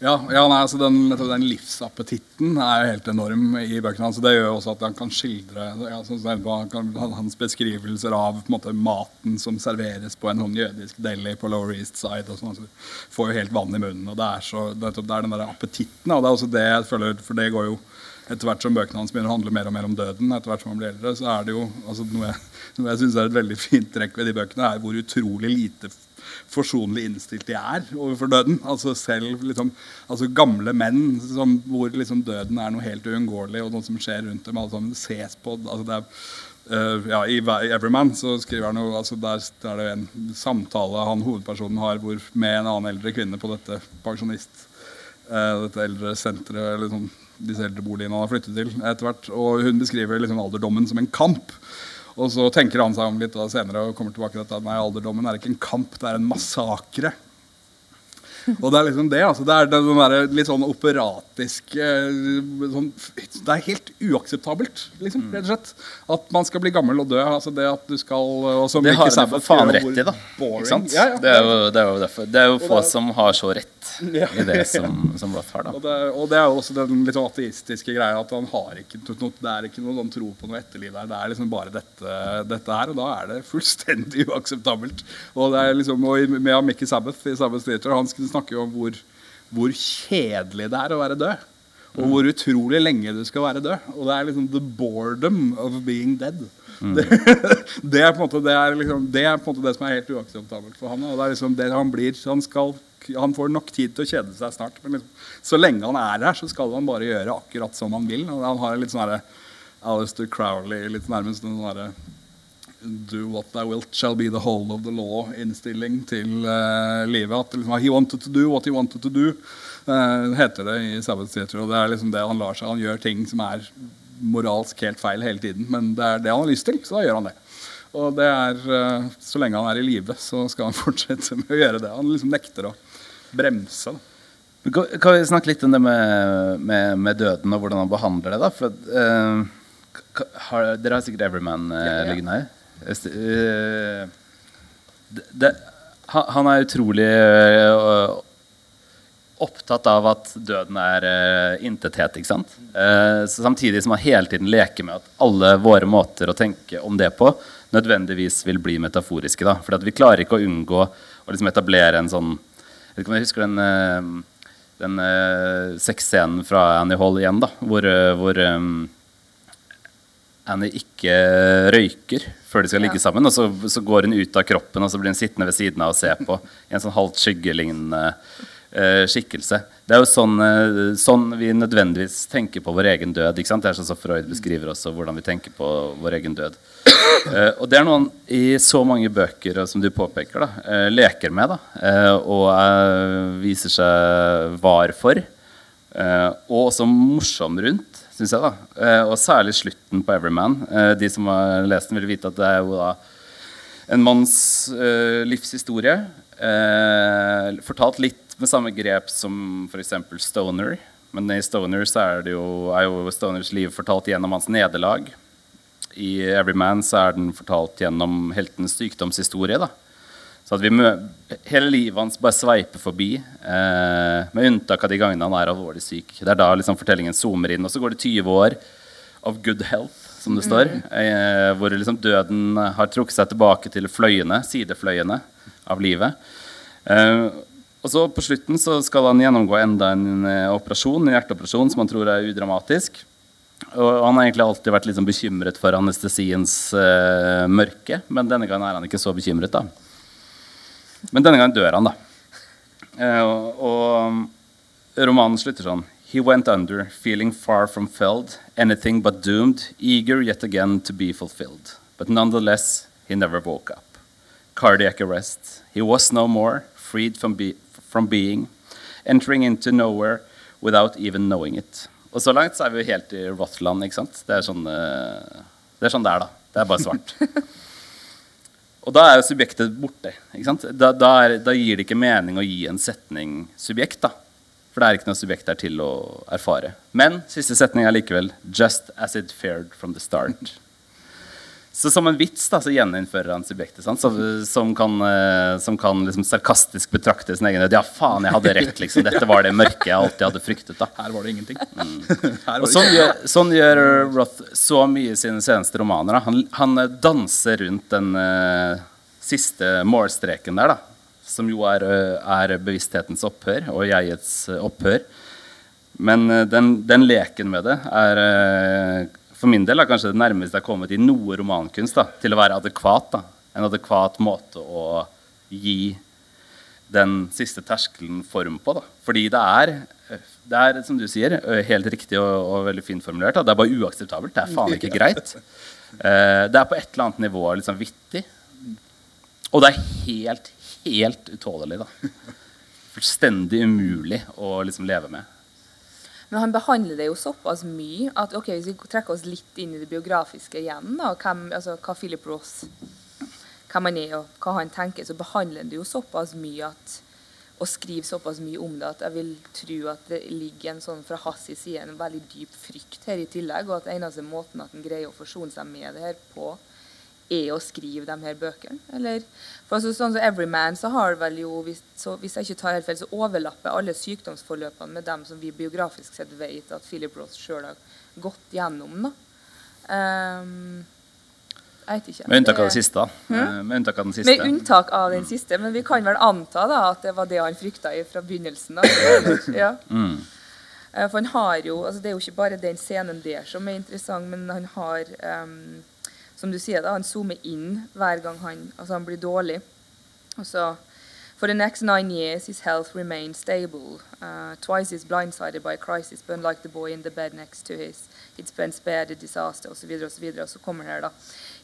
Ja, ja nei, altså den, den, livsappetitten er jo helt enorm i bøkene hans. Det gjør også at han kan skildre ja, hans beskrivelser av måte, maten som serveres på en sånn jødisk deli på Lower East Side. Og sånn, altså, får jo helt vann i munnen. og Det er, så, det, er den der appetitten. Og det er også det jeg føler, for det går jo etter hvert som bøkene hans begynner å handle mer og mer om døden, etter hvert som han blir eldre, så er det jo altså, noe jeg, noe jeg synes er et veldig fint trekk ved de bøkene, er hvor utrolig lite forsonlig innstilt de er overfor døden. Altså selv liksom, altså gamle menn som, hvor liksom døden er noe helt uunngåelig, og noe som skjer rundt dem. Alle sammen ses på. Altså det er, uh, ja, I Everyman så skriver han jo, altså der, der er det en samtale han hovedpersonen har hvor, med en annen eldre kvinne på dette pensjonist uh, dette eldre senteret, eller sånn, disse eldreboligene han har flyttet til etter hvert. Og hun beskriver liksom alderdommen som en kamp. Og så tenker han seg om litt senere og kommer tilbake til at nei, alderdommen er ikke en kamp, det er en massakre. Og det er liksom det. altså Det er den der litt sånn operatisk eh, sånn, Det er helt uakseptabelt, liksom, Mm. rett og slett. At man skal bli gammel og dø. altså Det at du skal og som Det har han for faen rett i, da. Ikke sant? Ja, ja. Det, er jo, det er jo derfor. Det er jo få det er- som har så rett Ja. i det som, som Roth har. Og da. det, og det er jo også den litt sånn ateistiske greia at han har ikke noe, det er ikke noe sånn tro på noe etterliv der. Det er liksom bare dette, dette her, og da er det fullstendig uakseptabelt. Og det er liksom, og med Mickey Sabbath i Sabbath Theater, han snakker jo om hvor, hvor kjedelig det er å være død. Og hvor utrolig lenge du skal være død. Og det er liksom the boredom of being dead. Det, det, er måte, det, er liksom, det er på en måte det som er helt uakseptabelt for han. Og det er liksom det han blir han, skal, han får nok tid til å kjede seg snart. Men liksom, så lenge han er her, så skal han bare gjøre akkurat som han vil. Og han har litt sånn Alistair Crowley, litt nærmest en sånn Do what thou wilt shall be the whole of the law-innstilling til uh, livet. At liksom, He wanted to do what he wanted to do, uh, heter det i Sabbath Theater. Og det er liksom det han lar seg Han gjør ting som er moralsk helt feil hele tiden, men det er det han har lyst til, så da gjør han det. Og det er, uh, Så lenge han er i live, så skal han fortsette med å gjøre det. Han liksom nekter å bremse. Da. Kan vi snakke litt om det med, med, med døden og hvordan han behandler det? da? For, eh, har, dere har sikkert Everyman uh, Ja, ja. liggende her. Eh, det, det, han, er utrolig eh, opptatt av at døden er uh, intethet. ikke sant? Uh, så samtidig som han hele tiden leker med at alle våre måter å tenke om det på nødvendigvis vil bli metaforiske. da. For at vi klarer ikke å unngå å liksom etablere en sånn vet ikke om jeg husker den, eh, den uh, sexscenen fra Annie Hall igjen, da, hvor, eh, hvor um, Annie ikke røyker før de skal ligge Ja. sammen. Og så, så går hun ut av kroppen og så blir hun sittende ved siden av og se på i en sånn halvt skyggelignende eh, skikkelse. Det er jo sånn, eh, sånn vi nødvendigvis tenker på vår egen død. ikke sant? Det er sånn som Freud beskriver også hvordan vi tenker på vår egen død. Eh, og det er noe han i så mange bøker som du påpeker, da, eh, leker med da, eh, og eh, viser seg var for. Eh, og også morsom rundt, syns jeg. da eh, Og særlig slutten på Everyman. Eh, de som har lest den, vil vite at det er jo da en manns eh, livshistorie. Eh, fortalt litt med samme grep som f.eks. Stoner. Men i Stoner er, det jo, er jo Stoners liv fortalt gjennom hans nederlag. I Everyman så er den fortalt gjennom heltens sykdomshistorie. da så hele livet hans bare sveiper forbi, eh, med unntak av de gangene han er alvorlig syk. Det er da liksom fortellingen zoomer inn. Og så går det 20 år of good health, som det står. Eh, hvor liksom døden har trukket seg tilbake til fløyene, sidefløyene av livet. Eh, og så på slutten så skal han gjennomgå enda en eh, operasjon, en hjerteoperasjon som han tror er udramatisk. Og han har egentlig alltid vært sånn bekymret for anestesiens uh, mørke, men denne gangen er han ikke så bekymret. da. Men denne gangen dør han, da. Uh, og romanen slutter sånn. He went under, feeling far from felled, anything but doomed, eager yet again to be fulfilled. But nonetheless, he never woke up. Cardiac arrest. He was no more, freed from, be from being, entering into nowhere without even knowing it. Og så langt så er vi jo helt i Rothland, ikke sant? Det er sånn eh, det er, sånn det er, da. Det er bare svart. Og da er jo subjektet borte. ikke sant? Da, da, er, da gir det ikke mening å gi en setning subjekt. da. For det er ikke noe subjekt der til å erfare. Men siste setning er likevel 'just as it fared from the start'. Så som en vits da, så gjeninnfører han subjektet, sant? Som, som kan, eh, som kan liksom sarkastisk betrakte sin egen død. Ja, faen, jeg hadde rett. liksom. Dette var det mørke jeg alltid hadde fryktet. da. Her var det ingenting. Mm. var Og det sånn gjør, sånn gjør Roth så mye i sine seneste romaner. Da. Han, han eh, danser rundt den uh, siste målstreken der, da. Som jo er, er bevissthetens opphør og jegets opphør. Men uh, den, den leken med det er eh, for min del er kanskje det nærmeste jeg har kommet i noe romankunst da, til å være adekvat. da. En adekvat måte å gi den siste terskelen form på. Da. Fordi det er, det er, som du sier, helt riktig og, og veldig fint formulert. Da. Det er bare uakseptabelt. Det er faen ikke greit. Eh, det er på et eller annet nivå liksom vittig. Og det er helt, helt utålelig. da. Fullstendig umulig å liksom leve med. Men han behandler det jo såpass mye at ok, hvis vi trekker oss litt inn i det biografiske igjen, da, hvem, altså, hva Philip Ross hvem han er og hva han tenker, så behandler han det jo såpass mye at og skriver såpass mye om det at jeg vil tro at det ligger en sånn fra hans side en veldig dyp frykt her i tillegg, og at eneste måten at han greier å forsone seg med det her på, er å skrive de her bøkene. Eller, for altså, sånn som Everyman så har vel jo, hvis, så, hvis jeg ikke tar helt feil, så overlapper alle sykdomsforløpene med dem som vi biografisk sett vet at Philip Roth sjøl har gått gjennom. da. Um, jeg vet ikke. Med unntak av det siste. Eh, Med unntak av den siste. med unntak av den siste, men vi kan vel anta da at det var det han frykta fra begynnelsen. Da. Ja. Mm. Eh, For han har jo, altså Det er jo ikke bare den scenen der som er interessant, men han har ehm, Som du sier, da, han zoomer inn hver gang han, altså han blir dårlig. Og så For the next nine years, his health remained stable. Uh, twice he's blindsided by a crisis, but unlike the boy in the bed next to his, he'd been spared a disaster, osv., osv. Og så kommer her, da.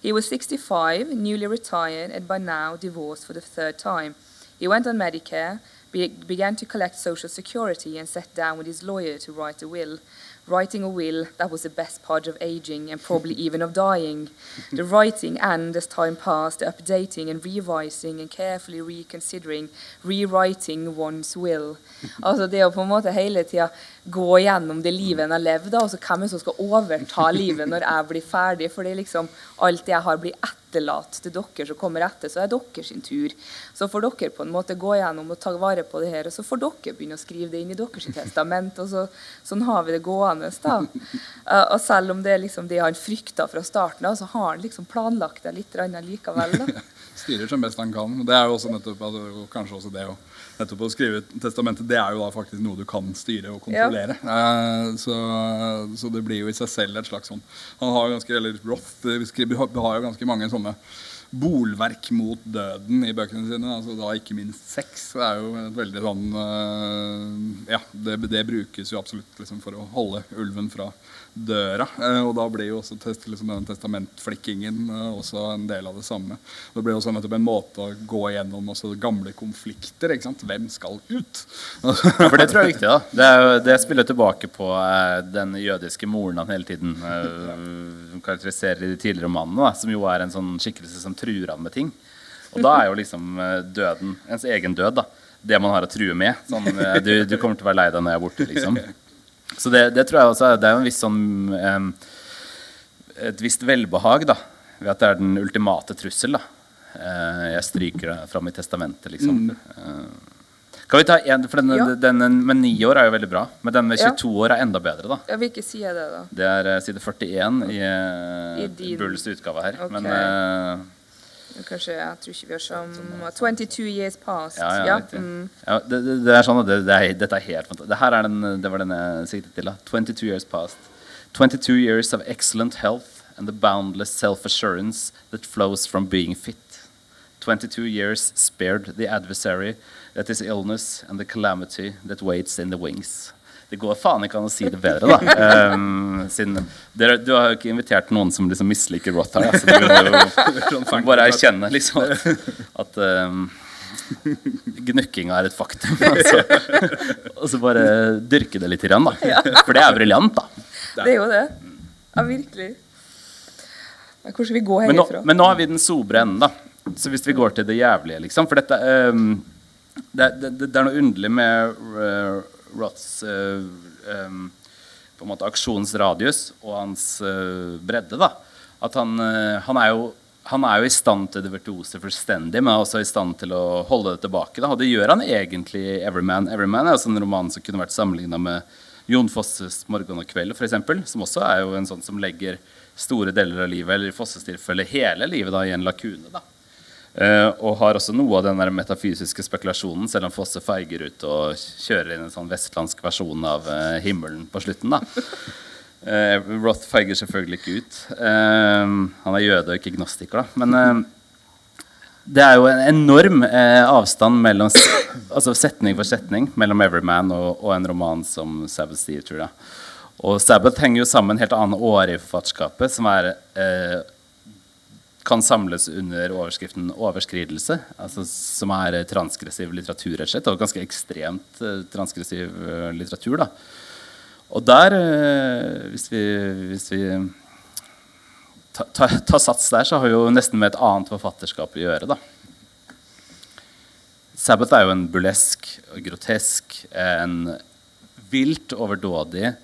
He was 65, newly retired, and by now divorced for the third time. He went on Medicare, be- began to collect Social Security, and sat down with his lawyer to write a will. Writing a will, that was the best part of aging and probably even of dying. The writing and, as time passed, the updating and revising and carefully reconsidering, rewriting one's will. Altså det å på en måte hele tida gå gjennom det livet en har levd, og så hvem er som skal overta livet når jeg blir ferdig? For det er liksom alt jeg har, blir etterlatt til dere som kommer etter, så er deres sin tur. Så får dere på en måte gå gjennom og ta vare på det her, og så får dere begynne å skrive det inn i deres testament. og så, Sånn har vi det gående. da. Og selv om det er liksom det han frykta fra starten av, så har han liksom planlagt det litt likevel. da. styrer som best han kan. Det er jo også nettopp, kanskje også det å, nettopp å skrive testamentet, det er jo da faktisk noe du kan styre og kontrollere. Eh, så, så det blir jo i seg selv et slags sånn Han har jo ganske, eller Roth eh, skriver, har jo ganske mange sånne bolverk mot døden i bøkene sine. altså da Ikke minst sex. Det er jo et veldig sånn eh, Ja, det, det brukes jo absolutt liksom, for å holde ulven fra døra. Eh, og da blir jo også test, liksom, den testamentflikkingen eh, også en del av det samme. Det blir også en måte å gå gjennom gamle konflikter. Hvem skal ut? For det tror jeg er viktig. da Det, jo, det spiller tilbake på eh, den jødiske moren han hele tiden eh, karakteriserer i de tidligere romanene, som jo er en sånn skikkelse som truer han med ting. Og da er jo liksom døden, ens egen død, da, det man har å true med. Sånn, du, du kommer til å være lei deg når jeg er borte, liksom. Så det, det tror jeg også er, det er en viss sånn eh, Et visst velbehag da ved at det er den ultimate trussel. da Eh, Jeg stryker det fram i testamentet, liksom. Eh, kan vi ta en, for denne, Ja. denne med ni år er jo veldig bra, men den med Ja. 22 år er enda bedre. da Ja, Hvilken side er det, da? Det er eh, side 41 i, I Bulls utgave her. Okay. Men Kanskje, Jeg tror ikke vi har som 22 years past. ja, ja, riktig. mm. ja, det, det, det er sånn at det, det er, dette er helt fantastisk. Det her er den, det var den jeg siktet til. da 22 years past. 22 years of excellent health and the boundless self-assurance that flows from being fit. 22 years spared the adversary that is illness and the calamity that waits in the wings. Det går faen ikke an å si det bedre, da. Um, siden dere, du har jo ikke invitert noen som liksom misliker Roth her. Så du kan bare erkjenne liksom at, at um, gnukkinga er et faktum. Altså. Og så bare dyrke det litt, igjen, da. For det er briljant, da. Det er jo det. Ja, virkelig. Hvordan Hvor skal vi gå Men nå, herifra? men nå har vi den sobre enden, da. Så hvis vi går til det jævlige, liksom For dette um, det, det, det er noe underlig med uh, Roths um, på en måte aksjonsradius og hans uh, bredde. da At han, uh, han, er jo, han er jo i stand til det virtuose fullstendig, men er også i stand til å holde det tilbake. da Og det gjør han egentlig i 'Everyman'. 'Everyman' er også en roman som kunne vært sammenligna med Jon Fosses 'Morgen og kveld', eksempel, som også er jo en sånn som legger store deler av livet, eller i Fosses tilfelle hele livet, da, i en lakune. da Eh, og har også noe av den der metafysiske spekulasjonen, selv om Fosse feiger ut og kjører inn en sånn vestlandsk versjon av eh, himmelen på slutten. da Eh, Roth feiger selvfølgelig ikke ut. Eh, han er jøde og ikke gnostiker, da. Men eh, det er jo en enorm eh, avstand mellom altså setning for setning mellom 'Everyman' og, og en roman som 'Sabbath Steve, tror jeg. Og 'Sabbath' henger jo sammen en helt annen åre i forfatterskapet, som er eh, kan samles under overskriften 'overskridelse', altså, som er transgressiv litteratur, rett og slett, og ganske ekstremt eh, transgressiv eh, litteratur. Da. Og der, eh, hvis vi, hvis vi tar ta, ta sats der, så har vi jo nesten med et annet forfatterskap å gjøre. da. Sabbath er jo en burlesk, grotesk, en vilt overdådig,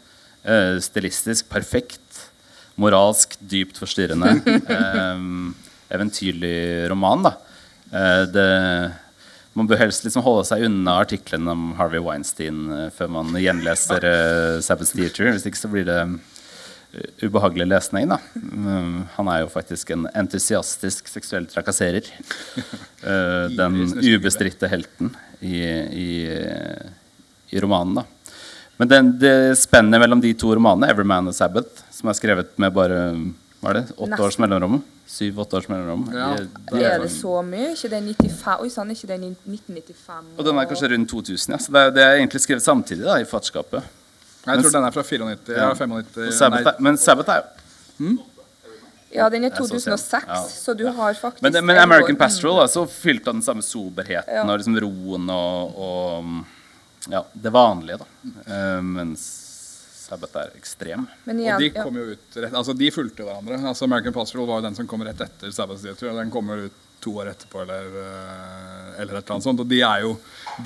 stilistisk perfekt, moralsk dypt forstyrrende, eh, eventyrlig roman. da. Eh, det, man bør helst liksom holde seg unna artiklene om Harvey Weinstein eh, før man gjenleser eh, Sabbath Theater. Hvis ikke så blir det eh, ubehagelig lesning. da. Mm, han er jo faktisk en entusiastisk seksuell trakasserer. Eh, den ubestridte helten i, i, i romanen. da. Men den, det spennet mellom de to romanene, 'Everyman' og 'Sabbath', som er skrevet med bare hva er det, åtte Nesten. års mellomrom Syv-åtte års mellomrom. Ja, de- det de Er det så mye? Ikke det 95? Oi sann, ikke det 1995? Og den er kanskje rundt 2000, ja. Så det er, det er egentlig skrevet samtidig da, i fatskapet. Jeg tror den er fra 94. Ja, 95. Sabbath Nei, er, men Sabbath er jo Ja, den er Jeg så sen. 2006, Ja. så du har faktisk Men, men American Pastoral da, så fylte av den samme soberheten Ja. og liksom roen og, og ja, det vanlige. da. Uh, mens Sabbath er ekstrem. Men Og de kom jo ut rett, altså de fulgte hverandre. Altså American Pastoral var jo den som kom rett etter Sabbath Theater. og Den kommer ut to år etterpå eller, eh, eller et eller annet sånt. Og de er jo,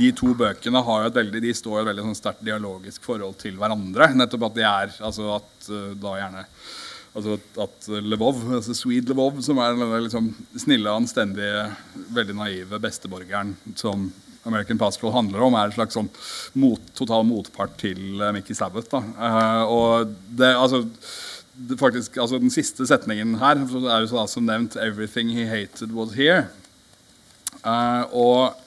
de to bøkene har jo et veldig, de står i et veldig sånn sterkt dialogisk forhold til hverandre. Nettopp at de er altså at eh, da gjerne Altså at- at Lvov, altså Swede Lvov, som er den liksom snille, anstendige, veldig naive besteborgeren som American Pastoral handler om, er en slags sånn mot, total motpart til uh, Mickey Sabbath. Eh, og det, altså, det faktisk, altså Den siste setningen her er jo så da som nevnt 'Everything he hated was here'. Uh, og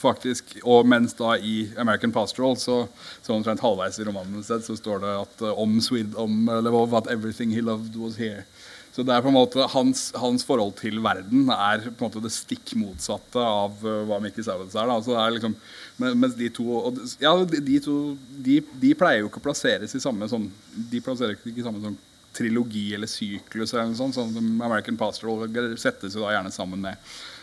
faktisk, og mens da i American Pastoral, så, så omtrent halvveis i romanen sett, så står det at om, Sweden, om Lvov at 'everything he loved was here'. Så det er på en måte hans, hans forhold til verden er på en måte det stikk motsatte av eh, hva Mickey Savage er. Er liksom, men- mens de to, ja, de, to de, de pleier jo ikke å plasseres i samme sånn De plasserer ikke i samme sånn trilogi eller syklus eller noe sånt. Sånn som American Pastoral settes jo da gjerne sammen med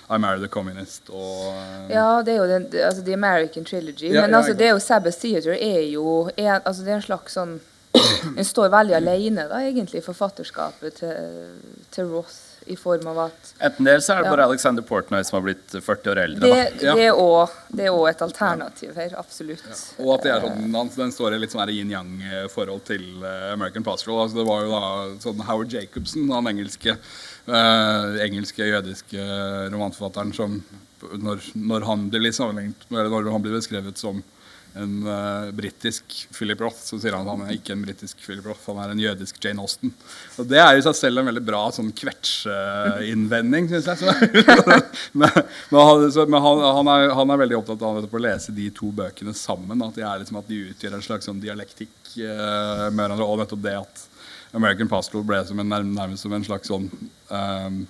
I Married a Communist og eh, Ja, det er jo den, altså The American Trilogy. Ja, men ja, altså, det er jo Sabbath Theater er jo en, altså, det er en slags sånn Den står veldig alene, da, egentlig, forfatterskapet til, til Roth, i form av at Enten det, så er det Ja. bare Alexander Portnoy som har blitt 40 år eldre. Det. Ja. det er også- det er et alternativ her, absolutt. Og at det er sånn, han, den står i litt sånn yin-yang-forhold til eh, American Pastoral. Altså, det var jo da sånn Howard Jacobsen, den engelske, eh, engelske jødiske romanforfatteren, som når, når han blir sammenlignet eller når han blir beskrevet som en uh, britisk Philip Roth, så sier han at han er ikke en britisk Philip Roth, han er en jødisk Jane Austen. Og Det er i seg selv en veldig bra sånn kvetsjeinnvending, syns jeg. Men men, han, så, men han, han, er, han er veldig opptatt av å lese de to bøkene sammen. At de, er liksom, at de utgjør en slags sånn dialektikk uh, med hverandre. Og nettopp det at American Pastoral ble som en, nærmest som en slags sånn ehm,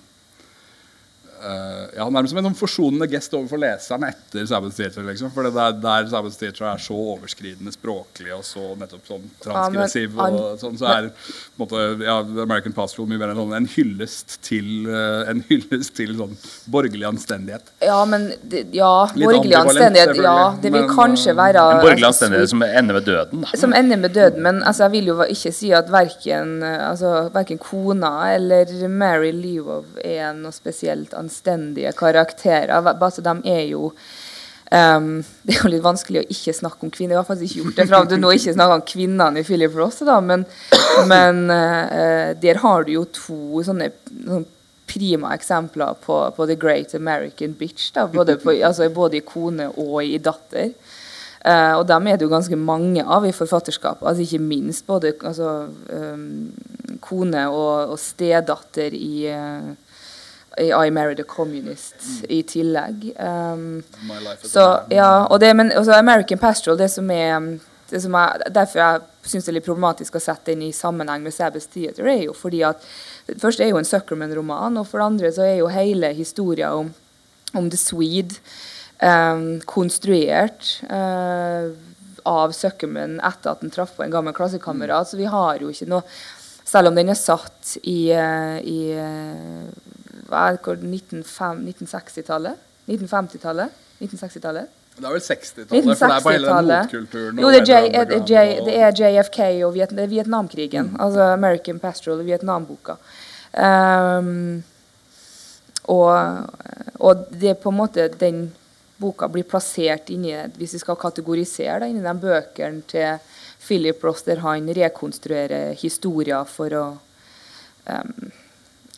eh, ja, nærmest som en sånn forsonende gest overfor leseren etter Sabbath Theatre. Liksom. For det der, der Sabbath Theatre er så overskridende språklig og så nettopp sånn transgressiv, Ja, men- og sånn, så er på måte, ja, American Pastoral mye mer en, sånn, en hyllest til eh, En hyllest til sånn borgerlig anstendighet. Ja, men det, Ja, Litt borgerlig anstendighet. Ja, det vil men, kanskje uh, være En borgerlig anstendighet som ender med døden. Da. som ender med døden. Men altså, jeg vil jo ikke si at verken, altså, verken kona eller Mary Leavov er noe spesielt anstendige karakterer. Altså, de er jo Um, Det er jo litt vanskelig å ikke snakke om kvinner. Jeg har faktisk ikke gjort det fram til nå. ikke snakker om kvinnene i Philip Ross, da, men, men uh, der har du jo to sånne, sånne prima eksempler på, på The Great American Bitch. Da, både, på, altså, både i kone og i datter. Uh, og dem er det jo ganske mange av i forfatterskapet. Altså ikke minst både altså, um, kone og, og stedatter i, eh, i I Married a Communist i tillegg. Um, så, ja, og det, men også American Pastoral, det som er, det som er Derfor jeg syns det er litt problematisk å sette inn i sammenheng med Sabbath Theater, er jo fordi at først er jo en Suckerman-roman, og for det andre så er jo hele historia om, om The Swede um, konstruert uh, av Suckerman etter at han traff på en gammel klassekamerat. Så vi har jo ikke noe Selv om den er satt i, eh, i eh, hva er det, hvor- 1905 1960-tallet? 1950-tallet? 1960-tallet? Det er vel 60-tallet, for det er på hele den 1960-tallet. motkulturen. Jo, det er, J, det J, det er JFK og Viet, Vietnamkrigen. Altså American Pastoral og Vietnamboka. Um, og, og det er på en måte den boka blir plassert inni Hvis vi skal kategorisere det, inni de bøkene til Philip Ross der han rekonstruerer historier for å um,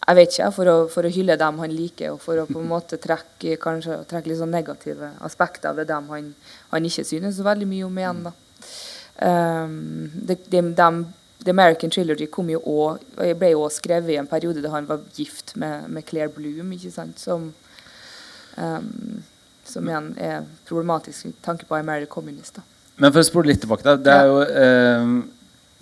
jeg vet ikke, for å, for å, hylle dem han liker, og for å på en måte trekke, kanskje, trekke litt sånn negative aspekter ved dem han, han ikke synes så veldig mye om igjen. da. Um, de, de, de, The American Trilogy kom jo også, ble jo også skrevet i en periode da han var gift med, med Claire Bloom, ikke sant? som um, som igjen er problematisk med tanke på American Communist. Da. Men for å spole litt tilbake, da. Det er jo um,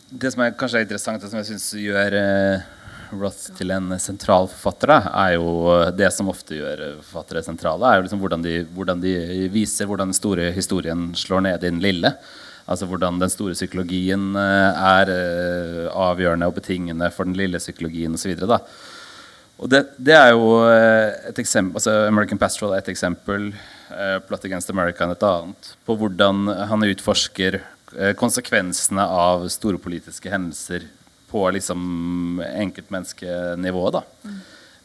det som er kanskje er interessant, og som jeg syns gjør eh, Roth til en sentral forfatter, er jo eh, det som ofte gjør forfattere sentrale, er jo liksom hvordan, de, hvordan de viser hvordan den store historien slår ned i den lille. Altså hvordan den store psykologien eh, er eh, avgjørende og betingende for den lille psykologien osv. Og det, det er jo et eksempel, altså American Pastoral er et eksempel. Plot Against America et annet. På hvordan han utforsker konsekvensene av store politiske hendelser på liksom enkeltmenneskenivået. da.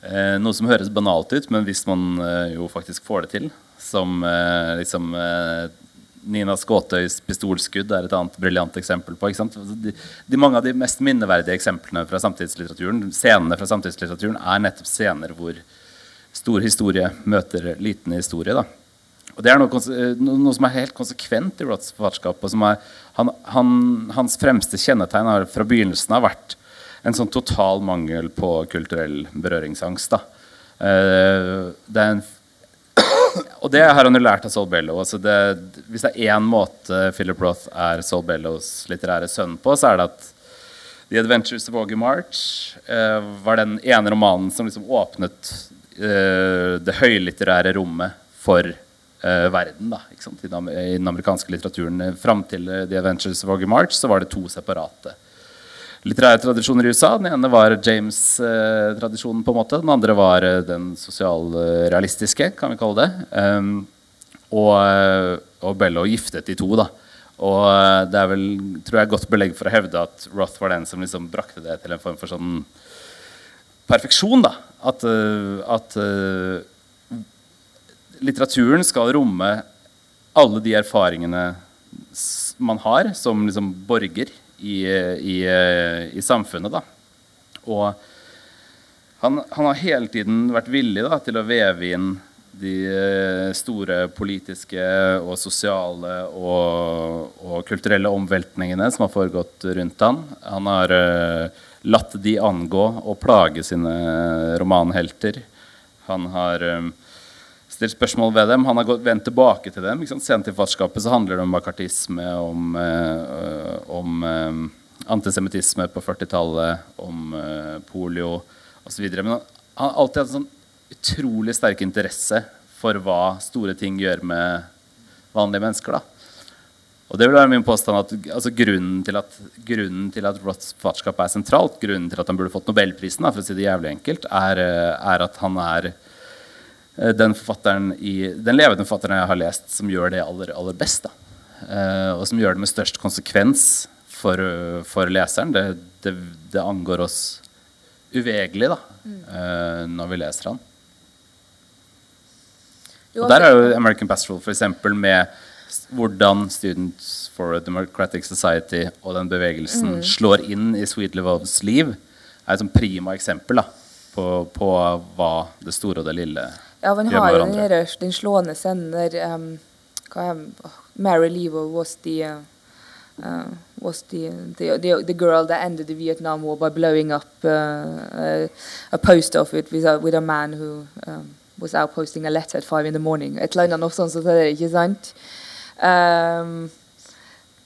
Eh, noe som høres banalt ut, men hvis man eh, jo faktisk får det til, som eh, liksom eh, Nina Skåtøys pistolskudd er et annet briljant eksempel på. Altså, de, de, mange av de mest minneverdige eksemplene fra samtidslitteraturen scenene fra samtidslitteraturen er nettopp scener hvor stor historie møter liten historie. da. Og Det er noe, noe, som er helt konsekvent i Roths forfatterskap. Han, han, hans fremste kjennetegn har fra begynnelsen av vært en sånn total mangel på kulturell berøringsangst. Uh, det en, og det har han jo lært av Sol Bello. Altså det, hvis det er én måte Philip Roth er Sol Bellos litterære sønn på, så er det at The Adventures of Augie March uh, var den ene romanen som liksom åpnet uh, det høylitterære rommet for uh, verden da, I, den, I, den, amerikanske litteraturen. Fram til uh, The Adventures of Oggy March så var det to separate litterære tradisjoner i USA. Den ene var James-tradisjonen, på en måte. Den andre var uh, den sosialrealistiske, kan vi kalle det. Um, og, og Bello giftet de to. da. Og det er vel tror jeg, godt belegg for å hevde at Roth var den som liksom brakte det til en form for sånn perfeksjon. da. At, at litteraturen skal romme alle de erfaringene man har som liksom borger i, i, i samfunnet. Da. Og han, han, har hele tiden vært villig da, til å veve inn de eh, store politiske og sosiale og, og kulturelle omveltningene som har foregått rundt han. Han har uh, latt de angå og plage sine romanhelter. Han har uh, stilt spørsmål ved dem. Han har gått, vendt tilbake til dem. Sent i farskapet så handler det om bakartisme, om, øh, om øh, antisemittisme på 40-tallet, om øh, polio osv. Men han, han har alltid hatt en sånn utrolig sterk interesse for hva store ting gjør med vanlige mennesker. da. Og det vil være min påstand at altså, grunnen, til at, grunnen til at farskap er sentralt, grunnen til at han burde fått Nobelprisen, da, for å si det jævlig enkelt, er, er at han er Eh, den, i, den levende forfatteren jeg har lest, som gjør det aller, aller best. Uh, og som gjør det med størst konsekvens for, for leseren. Det, det, det, angår oss uvegelig da, uh, når vi leser han. Og der er jo American Pastoral eksempel, med hvordan Students for a Democratic Society og den bevegelsen mm. slår inn i Sweet Levovs liv, er et prima eksempel da, på, på hva det store og det lille ja, han har jo den, den slående scenen der um, Mary Levo was the uh, uh, was the, the, the the girl that ended the Vietnam War by blowing up uh, a, a post office with a, with a man who um, was out posting a letter at five in the morning. Et eller annet sånt som det er, ikke sant? Um,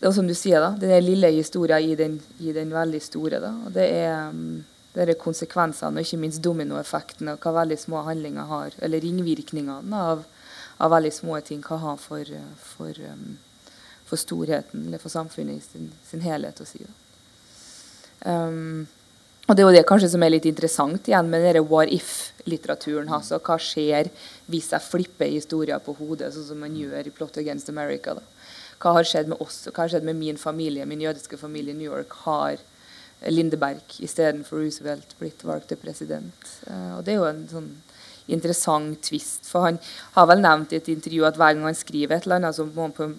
og som du sier, da, den lille historien i den, i den veldig store. da, og det er um, er konsekvensene og ikke minst dominoeffekten og hva veldig små handlinger har, eller ringvirkningene av, av veldig små ting kan ha for, for, um, for, storheten eller for samfunnet i sin, sin helhet. å si. Um, og Det er jo det kanskje som er litt interessant igjen med denne what if-litteraturen. altså Hva skjer hvis jeg flipper historier på hodet, sånn som man gjør i Plot Against America? da? Hva har skjedd med oss, hva har skjedd med min familie, min jødiske familie i New York? har Lindeberg istedenfor Roosevelt blitt valgt til president. Uh, og det er jo en sånn interessant twist. For han har vel nevnt i et intervju at hver gang han skriver et eller annet, så må han på,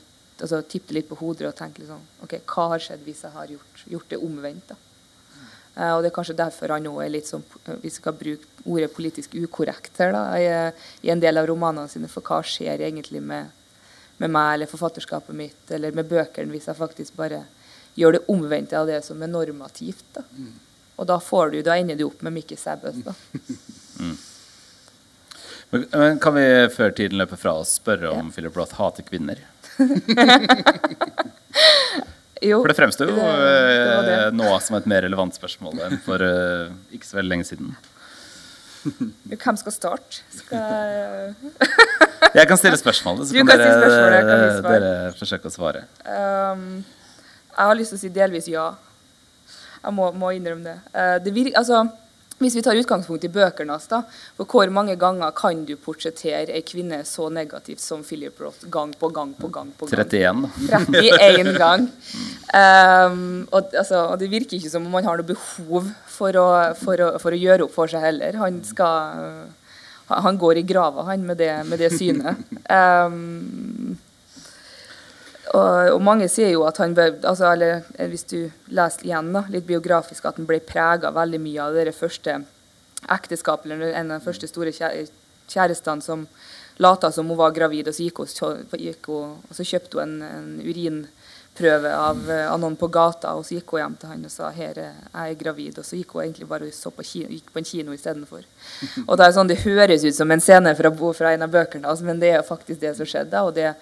altså, tippe litt på hodet og tenke liksom, ok, hva har skjedd hvis jeg har gjort, gjort det omvendt. da? Eh, og Det er kanskje derfor han nå er litt sånn, hvis vi skal bruke ordet politisk ukorrekt her, da, i, i en del av romanene sine. For hva skjer egentlig med, med meg eller forfatterskapet mitt eller med bøkene hvis jeg faktisk bare gjør det omvendte av det som er normativt? da. Og da, får du, da ender du opp med Mikke Sæbøs. Mm. Men, men kan vi før tiden løper fra oss spørre om Ja. Philip Roth hater kvinner? Jo, For det fremstår jo det- det eh, det. nå som et mer relevant spørsmål enn for uh, ikke så veldig lenge siden. Hvem skal starte? Skal jeg kan stille spørsmålet, så Du kan, kan dere, svar. dere forsøke å svare. Um, jeg har lyst til å si delvis ja. Jeg må, må innrømme det. Eh, det vir altså, hvis vi tar utgangspunkt i bøkene hans, da, for hvor mange ganger kan du portrettere ei kvinne så negativt som Philip Roth gang på gang på gang? på gang? 31, da. 31 gang. Um, og, altså, og det virker ikke som om han har noe behov for å, for å, for å gjøre opp for seg heller. Han skal Han går i grava, han, med det, med det synet. Um, og, og mange sier jo at han ble, altså, eller eh, Hvis du leser igjen da, litt biografisk, at han ble prega veldig mye av det første ekteskapet, eller en av de første store kjærestene som lata som hun var gravid, og så, gikk hun, gikk hun, og så kjøpte hun en, en urinprøve av, eh, av noen på gata, og så gikk hun hjem til han og sa her er jeg er gravid, og så gikk hun egentlig bare og på kino, gikk på en kino istedenfor. Og det er sånn, det høres ut som en scene fra, fra en av bøkene altså, men det er faktisk det som skjedde. og det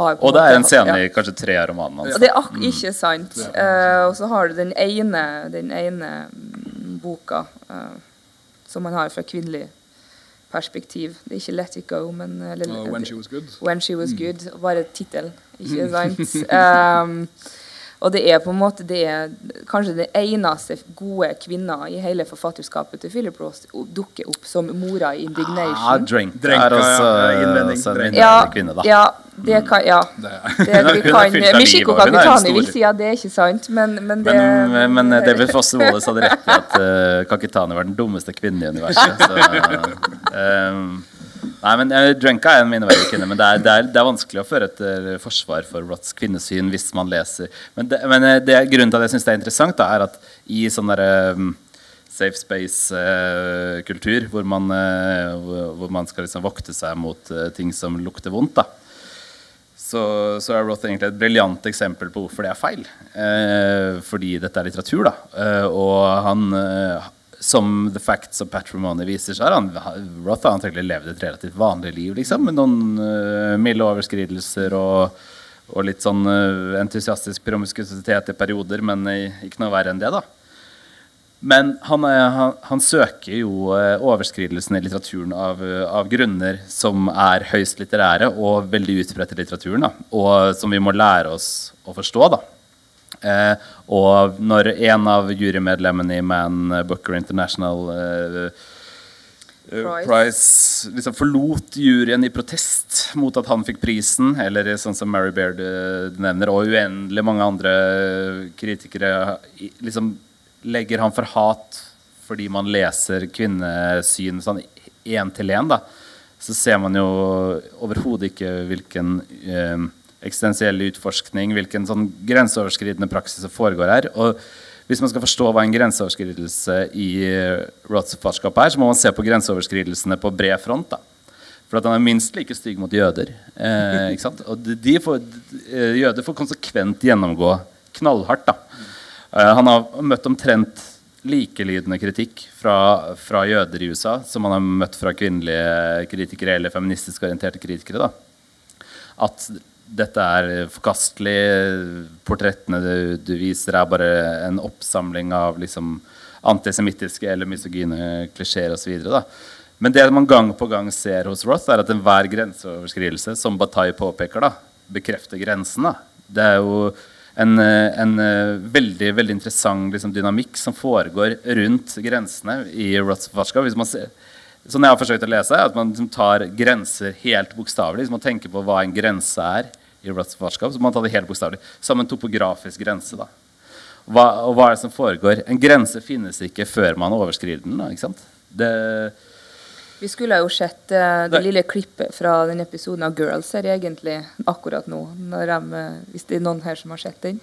Og det er en scene ja. i kanskje tre av romanene Og hans. det er ak ikke sant. Eh, og så har du den ene, den ene mm, boka uh, som man har fra kvinnelig perspektiv. Det er ikke 'Let It Go', men eller, Og When She Was Good. When She Was Good. Bare tittelen, ikke sant? Um, og det er på en måte det er kanskje den eneste gode kvinna i hele forfatterskapet til Philip Roth dukker opp som mora i Ah, 'Indignation'. Drink Drenka, er også, ja, også en mindreårig kvinne, da. ja, det kan Ja. Det, Det, vi kan, Michiko Kakutani vil si at det er ikke sant, men, men det Men, men David Fosse Wallace hadde rett i at uh, Kakitani var den dummeste kvinnen i universet. Så, um, nei, men uh, Drenka er en minneverdig kvinne, men det er, det, er, det er vanskelig å føre et forsvar for Roths kvinnesyn hvis man leser Men, det, men det, grunnen til at jeg syns det er interessant, da, er at i sånn derre um, safe space-kultur, hvor, hvor, man skal liksom vokte seg mot ting som lukter vondt, da så, så er Roth egentlig et briljant eksempel på hvorfor det er feil. Eh, fordi dette er litteratur, da. Eh, og han eh, Som The Facts of Patrimony viser, så har han Roth har antakelig levd et relativt vanlig liv, liksom, med noen uh, milde overskridelser og, og litt sånn uh, entusiastisk promiskuitet i perioder, men uh, ikke noe verre enn det, da. Men han, han, han søker jo overskridelsene overskridelsen i litteraturen av, eh, av grunner som er høyst litterære og veldig utbredt i litteraturen, da, og som vi må lære oss å forstå. da. Eh, og når en av jurymedlemmene i Man Booker International eh, Price. Prize. Prize liksom forlot juryen i protest mot at han fikk prisen, eller sånn som Mary Baird eh, nevner, og uendelig mange andre kritikere liksom legger han for hat fordi man leser kvinnesyn sånn én til én, da, så ser man jo overhodet ikke hvilken eh, eksistensiell utforskning, hvilken sånn grenseoverskridende praksis som foregår her. Og hvis man skal forstå hva en grenseoverskridelse i uh, Roths farskap er, så må man se på grenseoverskridelsene på bred front. da. For at han er minst like stygg mot jøder. Eh, ikke sant? Og de, de får, eh, jøder får konsekvent gjennomgå knallhardt. da. Eh, han har møtt omtrent likelydende kritikk fra, fra jøder i USA som han har møtt fra kvinnelige kritikere eller feministisk orienterte kritikere. da. At dette er forkastelig. Portrettene du, du viser, er bare en oppsamling av liksom, antisemittiske eller misogyne klisjeer osv. Men det man gang på gang ser hos Roth, er at enhver grenseoverskridelse, som Bataille påpeker, da, bekrefter grensen. Da. Det er jo en, en veldig veldig interessant liksom, dynamikk som foregår rundt grensene i Roths farskap. Hvis man ser, sånn jeg har forsøkt å lese, er at man liksom tar grenser helt bokstavelig. Hvis man tenker på hva en grense er i farskap, så må man ta det helt bokstavelig. Som en topografisk grense. da. Hva, og hva er det som foregår? En grense finnes ikke før man overskrider den. Da, ikke sant? Det, Vi skulle jo sett uh, det lille klippet fra den episoden av Girls her egentlig akkurat nå. De, hvis det er noen her som har sett den.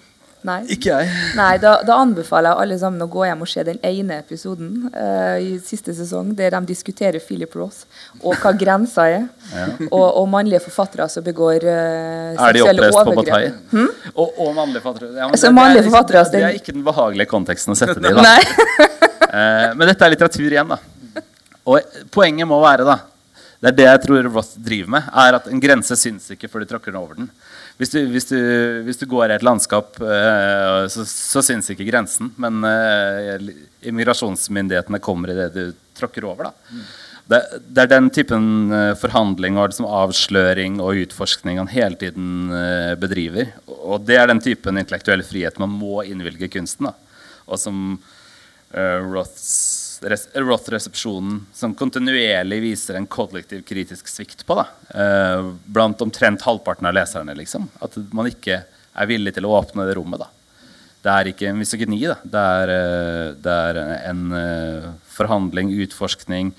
Nei? Ikke jeg. Nei, da, da anbefaler jeg alle sammen å gå hjem og se den ene episoden uh, i siste sesong, der de diskuterer Philip Ross og hva grensa er. Og, og mannlige forfattere som begår uh, Er de oppreist på Batai? Og, og mannlige forfattere. Ja, men Så det, mannlige det, er forfattere, det, det er ikke den behagelige konteksten å sette det i. da. Eh, men dette er litteratur igjen, da. Og poenget må være, da Det er det jeg tror Roth driver med, er at en grense syns ikke før du tråkker over den. Hvis du, hvis du, hvis du går i et landskap, eh, så, så syns ikke grensen. Men eh, immigrasjonsmyndighetene kommer i det du tråkker over. da. Det, det er den typen eh, forhandling og liksom avsløring og utforskning han hele tiden bedriver. Og det er den typen intellektuell frihet man må innvilge kunsten. da. Og som uh, Roths, Roth-resepsjonen som kontinuerlig viser en kollektiv kritisk svikt på. Da. Eh, blant omtrent halvparten av leserne. liksom. At man ikke er villig til å åpne det rommet. da. Det er ikke en misogyni. Det, er, eh, det er en eh, forhandling, utforskning,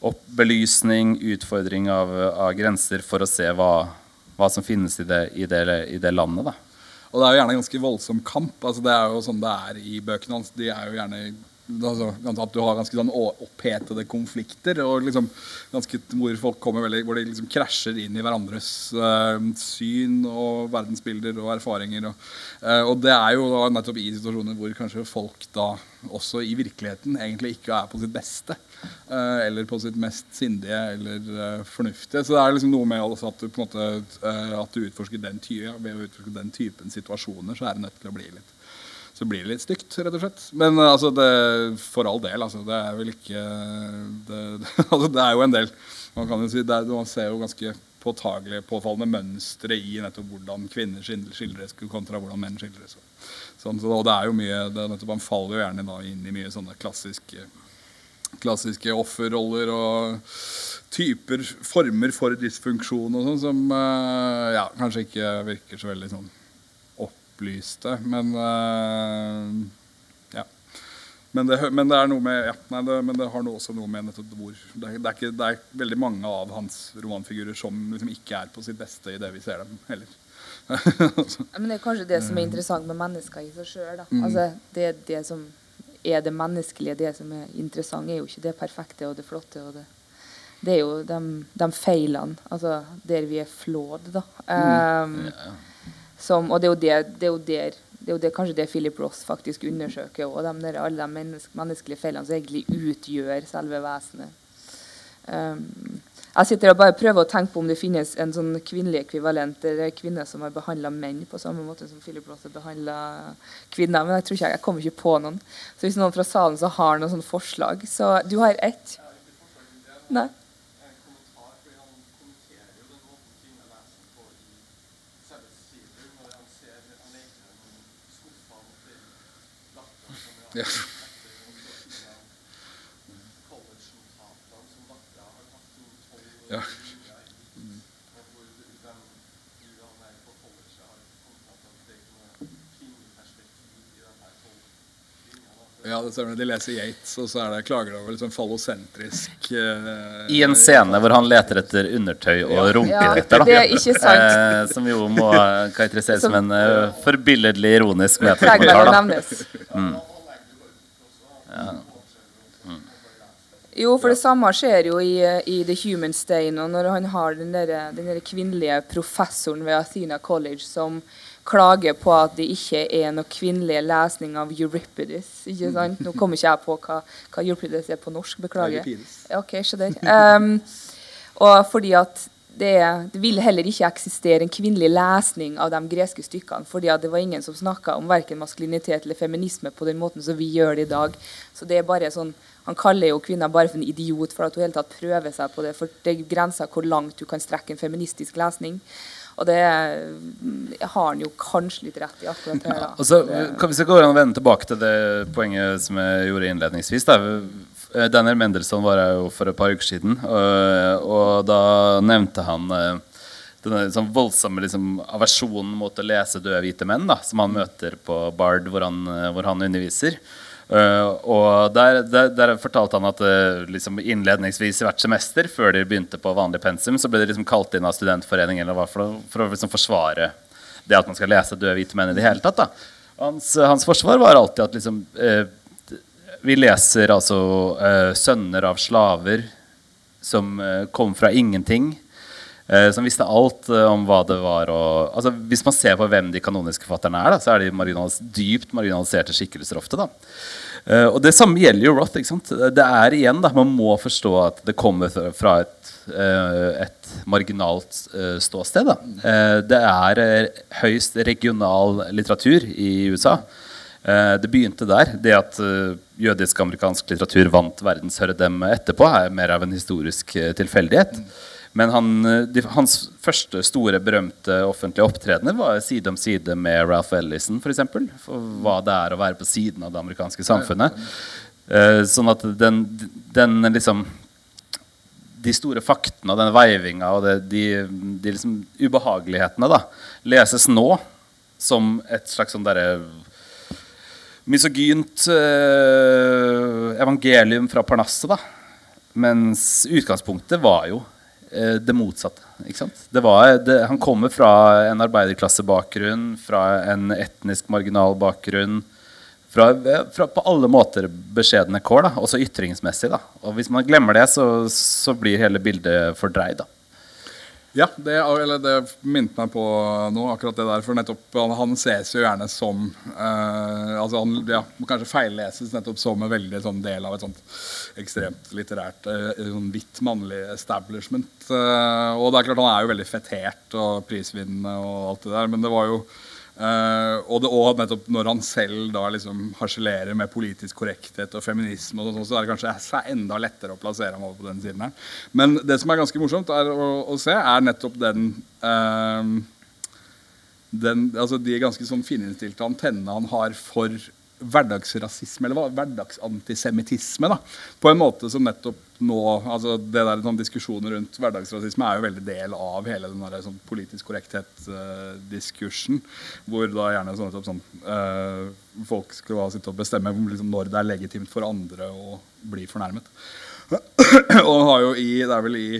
opp, belysning, utfordring av, av grenser for å se hva, hva som finnes i det, i det, i det landet. Da. Og det er jo gjerne en ganske voldsom kamp. altså Det er jo sånn det er i bøkene hans. De er jo gjerne altså, At du har ganske sånn opphetede konflikter. og liksom ganske Hvor folk kommer veldig Hvor de liksom krasjer inn i hverandres uh, syn og verdensbilder og erfaringer. Og, uh, og det er jo da nettopp i situasjoner hvor kanskje folk da også i virkeligheten egentlig ikke er på sitt beste. Uh, eller på sitt mest sindige eller fornuftige. Så det er liksom noe med også at du på en måte At du utforsker den, ty ved å utforske den typen situasjoner, så er det nødt til å bli litt så blir det litt stygt, rett og slett. Men eh, altså, det, for all del, altså. Det er vel ikke Det, det, altså, det er jo en del Man kan jo si, er, man ser jo ganske påtagelig påfallende mønstre i nettopp hvordan kvinner skildres kontra hvordan menn skildres. Sånn, så, og det er jo mye det nettopp, Man faller jo gjerne da inn i mye sånne klassiske klassiske offerroller og typer, former for dysfunksjon og sånn, som eh, ja, kanskje ikke virker så veldig sånn opplyste. Men eh, ja. Men det, men det er noe med ja, nei, det, Men det har noe, også noe med nettopp hvor det er, det, er ikke, det er veldig mange av hans romanfigurer som liksom ikke er på sitt beste i det vi ser dem heller. Men det er kanskje det som er interessant med mennesker i seg sjøl. Altså, det, det som er det menneskelige, det som er interessant, er jo ikke det perfekte og det flotte. og det det er jo de, de feilene, altså der vi er flådd, da. Um, som, og det er, det, det, er jo der, det er jo det, kanskje det Philip Ross faktisk undersøker. Og de alle de menneske, menneskelige feilene som egentlig utgjør selve vesenet. Um, jeg sitter og bare prøver å tenke på om det finnes en sånn kvinnelig ekvivalent. Eller kvinner som har behandla menn på samme måte som Philip Ross har behandla kvinner. Men jeg tror ikke jeg, jeg kommer ikke på noen. Så hvis noen fra salen så har noen sånne forslag Så du har ett? Nei? Ja. Ja. Ja, det stemmer. De leser Yates, og så er det klager de over liksom fallosentrisk eh, I en scene hvor han leter etter undertøy og Ja, er ikke sant. Eh, som jo må karakteriseres som en uh, forbilledlig ironisk metakommentar. vel å da. nevnes. Jo, for det samme skjer jo i, i The Human Stain. Og når han har den, der, den der kvinnelige professoren ved Athena College som klager på at det ikke er noe kvinnelig lesning av Euripides. ikke sant? Nå kommer ikke jeg på hva, hva Euripides er på norsk. Beklager. Ok, skjønner. Um, og fordi at det, det vil heller ikke eksistere en kvinnelig lesning av de greske stykkene. fordi at det var ingen som snakka om verken maskulinitet eller feminisme på den måten som vi gjør det i dag. Så det er bare sånn, Han kaller jo kvinner bare for en idiot for at hun hele tatt prøver seg på det. For det er grenser hvor langt du kan strekke en feministisk lesning. Og det mm, har han jo kanskje litt rett i akkurat her. ja, Og så kan Hvis jeg går an å vende tilbake til det poenget som jeg gjorde innledningsvis da. Eh, Daniel Mendelssohn var her jo for et par uker siden, og, og da nevnte han eh, denne sånn voldsomme liksom, aversjonen mot å lese døde hvite menn da, som han møter på Bard, hvor han, eh, hvor han underviser. Eh, og der, der, der fortalte han at uh, liksom innledningsvis i hvert semester, før de begynte på vanlig pensum, så ble de liksom kalt inn av studentforeningen eller hva for, for å liksom forsvare det at man skal lese døde hvite menn i det hele tatt. Hans, hans forsvar var alltid at liksom, uh, vi leser altså sønner av slaver som kom fra ingenting. Eh, som visste alt eh, om hva det var å altså, Hvis man ser på hvem de kanoniske forfatterne er, da, så er de marginalis dypt marginaliserte skikkelser ofte. da. Uh, og det samme gjelder jo Roth. ikke sant? Det er igjen da, Man må forstå at det kommer fra- et, uh, et marginalt uh, ståsted. Da. Det er høyst regional litteratur i USA. Det begynte der. Det at jødisk-amerikansk litteratur vant verdenshøredømme etterpå, er mer av en historisk tilfeldighet. Men han, eh, de, hans første store, berømte offentlige opptredener var side om side med Ralph Ellison, f.eks. For, eksempel, for hva det er å være på siden av det amerikanske samfunnet. Uh, sånn at den, den liksom de store faktene og den veivinga og det, de, de liksom ubehagelighetene da, leses nå som et slags sånn derre misogynt eh, evangelium fra Parnasset. Mens utgangspunktet var jo det motsatte. Det var, det, han kommer fra en arbeiderklassebakgrunn, fra en etnisk marginal bakgrunn. Fra, fra på alle måter beskjedne kår, da, også ytringsmessig. Da. Og hvis man glemmer det, så, så blir hele bildet fordreid. da. Ja, det, det minte meg på nå, akkurat det der. For nettopp han, han ses jo gjerne som eh, altså han ja, kanskje feilleses nettopp som en veldig sånn del av et sånt ekstremt litterært eh, sånn hvitt mannlig establishment. Eh, og det er klart han er jo veldig fetert og prisvinnende og alt det der, men det var jo Uh, og, det, og nettopp når han selv da liksom harselerer med politisk korrekthet og feminisme, og sånn, så er det kanskje enda lettere å plassere ham over på den siden her. Men det som er ganske morsomt er å, å se, er nettopp den, uh, den altså De ganske sånn fininnstilte antennene han har for hverdagsrasisme, eller hva, hverdagsantisemittisme, da, på en måte som nettopp nå altså det der sånn Diskusjoner rundt hverdagsrasisme er jo veldig del av hele den der, sånn politisk korrekthet-diskursen. hvor da gjerne sånn, sånn uh, folk skal sitte og bestemme liksom, når det er legitimt for andre å bli fornærmet. og har jo i Det er vel i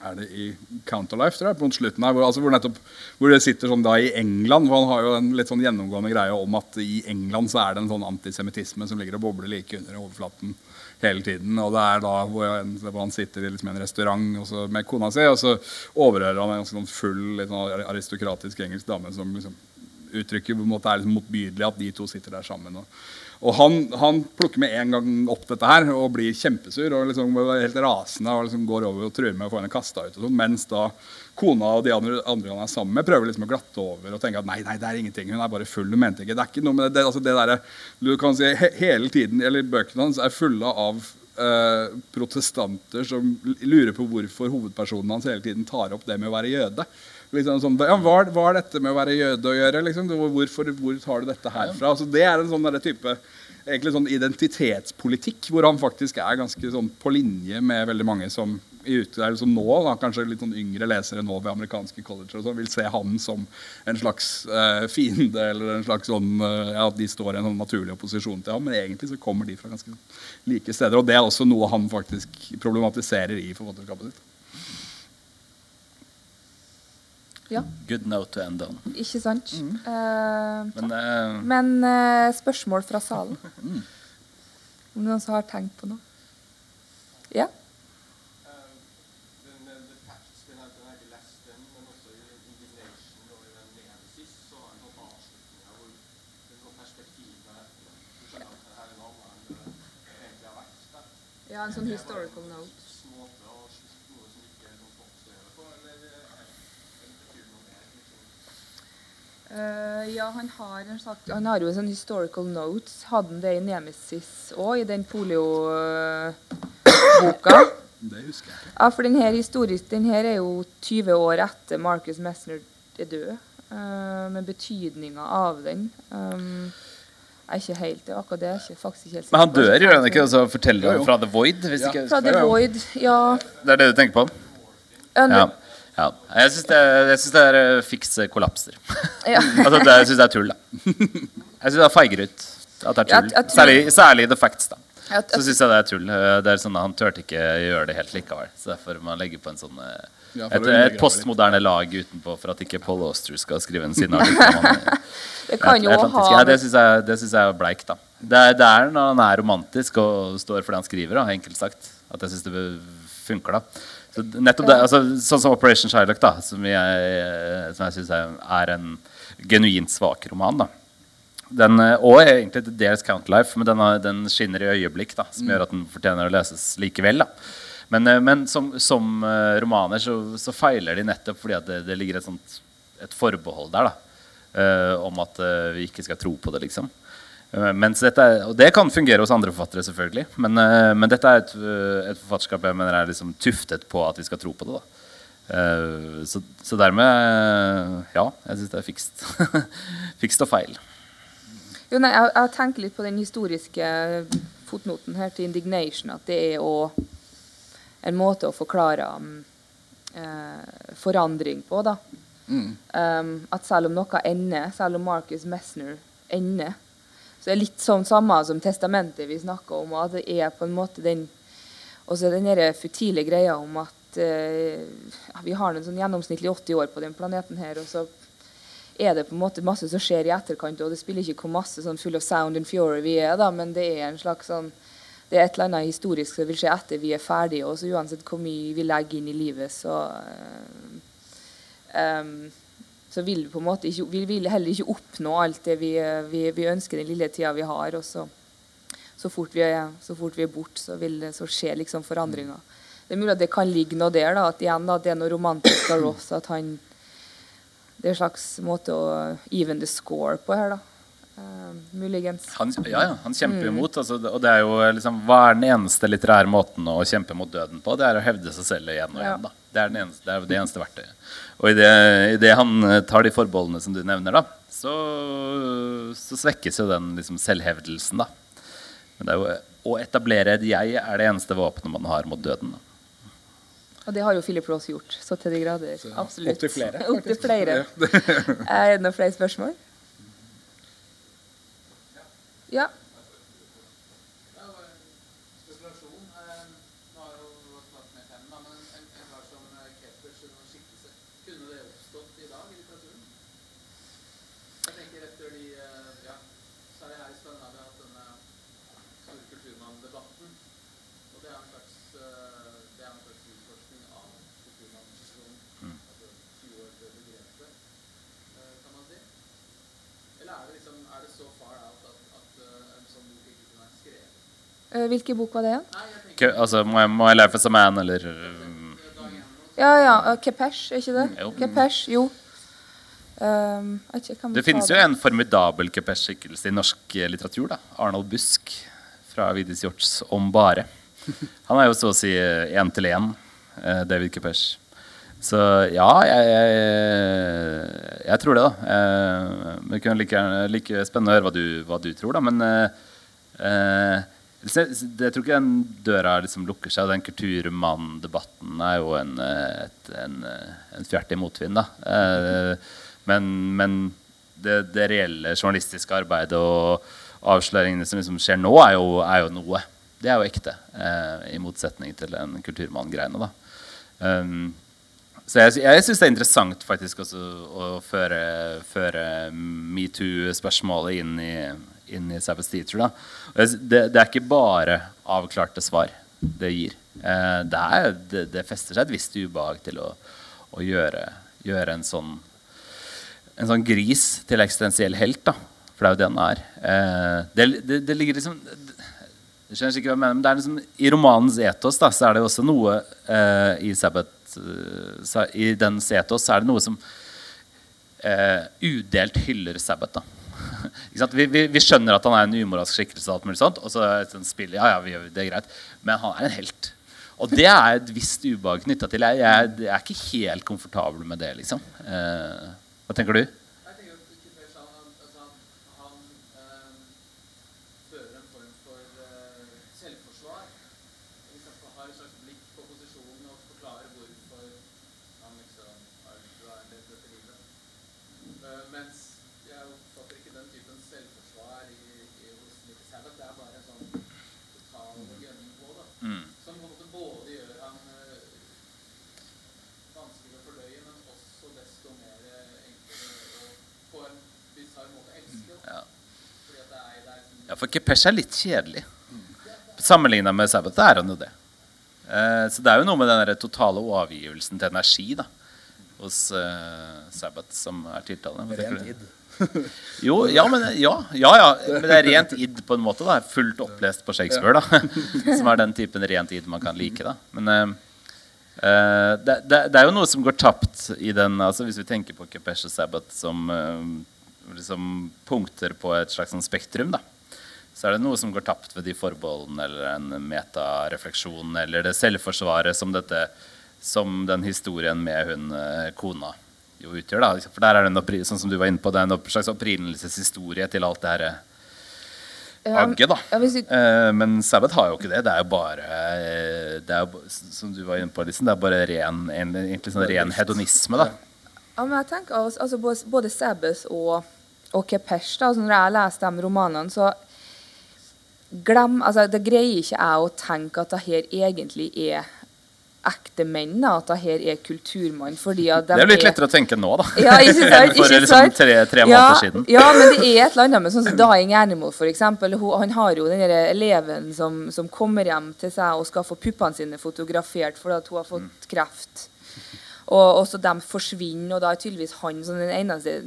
er det i Counterlife, tror jeg, på slutten her, hvor, altså, hvor, nettopp, hvor det sitter sånn da i England. for Han har jo en litt sånn gjennomgående greie om at i England så er det en sånn antisemittisme som ligger og bobler like under overflaten hele tiden. Og det er da hvor han, hvor han sitter i liksom en restaurant også, med kona si, og så overhører han en sånn full, litt sånn aristokratisk engelsk dame som liksom uttrykker på en måte er liksom motbydelig at de to sitter der sammen. Og, og han, han plukker med en gang opp dette her og blir kjempesur og liksom helt rasende og liksom går over og truer med å få henne kasta ut. og sånn, Mens da kona og de andre, andre han er sammen med, prøver liksom å glatte over og tenke at nei, nei, det er ingenting. Hun er bare full. Hun mente ikke. Det er ikke noe med det. det, altså det der, du kan si he, Hele tiden, eller Bøkene hans er fulle av eh, protestanter som lurer på hvorfor hovedpersonen hans hele tiden tar opp det med å være jøde. Liksom sånn, ja, hva, har dette med å være jøde å gjøre? Liksom? Hvorfor, hvor tar du dette herfra? Altså, det er en sånn type egentlig sånn identitetspolitikk hvor han faktisk er ganske sånn på linje med veldig mange som i ute, som nå, da, kanskje litt sånn yngre lesere nå ved amerikanske colleger sånn, vil se han som en slags uh, fiende eller en slags sånn uh, ja, de står i en sånn naturlig opposisjon til ham. Men egentlig så kommer de fra ganske like steder. Og det er også noe han faktisk problematiserer i forfatterskapet sitt. Ja, Good note to end on. ikke sant? Eh, Men uh, men uh, spørsmål fra salen? Om noen som har tenkt på noe? Ja? Ja, en sånn historical note. Eh, ja, han har, en sak, han har jo en sånn historical notes. Hadde han det i Nemesis òg, i den polio-boka? Det husker jeg ikke. Ja, for den her, historisk, den her er jo 20 år etter Marcus Messner er død. Uh, men betydninga av den um, er ikke helt det. Akkurat det er ikke, faktisk ikke helt Men han dør, gjør han ikke? Og så forteller Jo, jo. han fra The Void? Hvis Ja. ikke, Fra The. Void, ja. det er det du tenker på? Ja. Ja. Jeg syns det, synes det er eh, fikse kollapser. ja. altså, det, jeg syns det er tull, da. Jeg syns det er feiger ut. At det er tull. jeg Særlig, særlig The Facts, da. Ja, Så jeg- syns jeg det er tull. Eh, Det er sånn at Han turte ikke gjøre det helt likevel. Så derfor må man legge på en sånn eh, Ja, et, et postmoderne lag utenpå for at ikke Paul Auster skal skrive en sine artikler. Det kan jo ha ja, det syns jeg, det synes jeg er bleik, da. Det er, det er når han er romantisk og står for det han skriver, da, enkelt sagt, at jeg syns det funker. da så nettopp det, altså, Sånn som Operation Shylock, da, som jeg, som jeg syns er, en genuint svak roman. da den, eh, og egentlig til dels Countlife, men den, har- den skinner i øyeblikk, da, som gjør at den fortjener å leses likevel. da Men, eh, men som, som eh, romaner så, så feiler de nettopp fordi det, det ligger et, sånt, et forbehold der. da uh, Om at uh, vi ikke skal tro på det, liksom. Eh, mens dette er, og det kan fungere hos andre forfattere, selvfølgelig. Men, eh, men dette er et, eh, et forfatterskap jeg mener er liksom tuftet på at vi skal tro på det. Eh, så, så dermed Ja, jeg syns det er fikst. fikst og feil. Jo, nei, jeg, jeg tenker litt på den historiske fotnoten her til indignation. At det er å, en måte å forklare um, uh, forandring på. da. Um, at selv om noe ender, selv om Marcus Messner ender, så er litt sånn samme som testamentet vi snakker om. At det er på en måte den også den futile greia om at eh, vi har en sånn gjennomsnittlig 80 år på den planeten her, og så er det på en måte masse som skjer i etterkant, og det spiller ikke hvor masse sånn full of sound and fury vi er, da, men det er en slags sånn det er et eller annet historisk som vil skje etter vi er ferdige. Og så uansett hvor mye vi legger inn i livet, så em, så vil vi på en måte ikke, vi vil heller ikke oppnå alt det vi, vi, vi ønsker den lille tida vi har. Og så, så, fort vi er, så fort vi er bort, så vil så skjer liksom forandringer. Det er mulig at det kan ligge noe der, da, at igjen at det er noe romantisk av Ross. At han Det er en slags måte å even the score på her, da. Eh, muligens. Han, ja, ja, han kjemper imot. Altså, og det er jo liksom, Hva er den eneste litterære måten å kjempe mot døden på? Det er å hevde seg selv igjen og Ja. igjen. da. Det er, den eneste, det er det eneste verktøyet. Og i det, i han eh, tar de forbeholdene som du nevner, da, så, så svekkes jo den liksom, selvhevdelsen. da. Men det er jo, å etablere et jeg er det eneste våpenet man har mot døden. da. Og det har jo Philip Ross gjort, så til de grader. Absolutt. opptil flere, Opptil flere. er det noen flere spørsmål? Ja. Hvilken bok var det igjen? Ikke- Altså, må jeg lære for som man, eller um, Ja, ja. uh, Kepesh, er ikke det? Jo. Kepesh, jo. Um, ikke Det finnes jo en formidabel Kepesh-skikkelse i norsk eh, litteratur. da Arnold Busk fra Vidis Hjorts Om bare. Han er jo så å si én til én David Kepesh. Så ja, jeg, jeg, jeg tror det, da. Eh, det kunne like, like spennende å høre hva du, hva du tror, da. Men uh, eh, jeg tror ikke den døra liksom lukker seg. Den kulturmann-debatten er jo en, eh, et, en, eh, en fjert motvind. da. Eh, men men det, det reelle journalistiske arbeidet og avsløringene som liksom skjer nå, er jo, er jo noe. Det er jo ekte, i motsetning til den kulturmann-greiene. så jeg, jeg syns det er interessant faktisk også å føre, føre metoo-spørsmålet inn i, inn i Sabbath Teacher. Det, det er ikke bare avklarte svar det gir. Eh, det, er, det, det fester seg et visst ubehag til å, å gjøre, gjøre en sånn en sånn gris til eksistensiell helt, da. For det er jo det han er. Eh, det, det, ligger liksom Jeg skjønner ikke hva jeg mener, men det er liksom, I romanens etos da, så er det også noe eh, i Sabbath eh, I dens etos så er det noe som eh, udelt hyller Sabbath. da. Vi, vi, vi skjønner at han er en umoralsk skikkelse, og sånt, og så et spill, ja, ja, vi, gjør- det er greit. Men han er en helt. Og det er et visst ubehag knytta til jeg, jeg, jeg er ikke helt komfortabel med det, liksom. Eh, hva tenker du? Mens jeg oppfatter ikke den typen selvforsvar i, i, hos Sabbath er bare en sånn total gønning på, da. Mm. Som på en måte både gjør han eh, vanskelig å fordøye, men også desto mer enklere å på en bisarr måte elske. Da. Ja. Fordi at det er, det er sånn, Ja, for Kepesh er litt kjedelig. Sammenligna med Sabbath er han jo det. Eh, så det er jo noe med den totale overgivelsen til energi da, hos eh, Sabbath som er tiltalende. For en Rent du? id. Jo, ja, men, ja, ja, ja, men det er rent id på en måte. da Fullt opplest på Shakespeare. da Som er den typen rent id man kan like. da Men eh, det, det, det er jo noe som går tapt i den altså Hvis vi tenker på Kepesh og Sabbath som uh, liksom punkter på et slags sånn spektrum, da så er det noe som går tapt ved de forbeholdene eller en metarefleksjon eller det selvforsvaret som dette som den historien med hun kona jo utgjør. da For der er det en sånn som du var inne på, det er en slags opprinnelseshistorie til alt det her Ja, agget. da ja, vi- Eh, Men Sabbath har jo ikke det. Det er jo bare eh, det er, jo Som du var inne på, liksom, det er bare ren, egentlig sånn ren hedonisme. da Ja, men jeg tenker altså, altså både- Både Sabbath og, og Kepesh, da, altså når jeg leser de romanene, så glem, altså Det greier ikke jeg å tenke at det her egentlig er ekte menn. da, At det her er kulturmann. de Det er litt er- lettere å tenke nå, da. Ja, ikke sant? For ikke liksom tre, tre ja, måneder siden. Ja, men det er et eller annet med sånn som Dying Animal, eksempel. Han har jo den eleven som, som kommer hjem til seg og skal få puppene sine fotografert fordi at hun har fått Mm. kreft. Og også de forsvinner, og da er tydeligvis han som den eneste,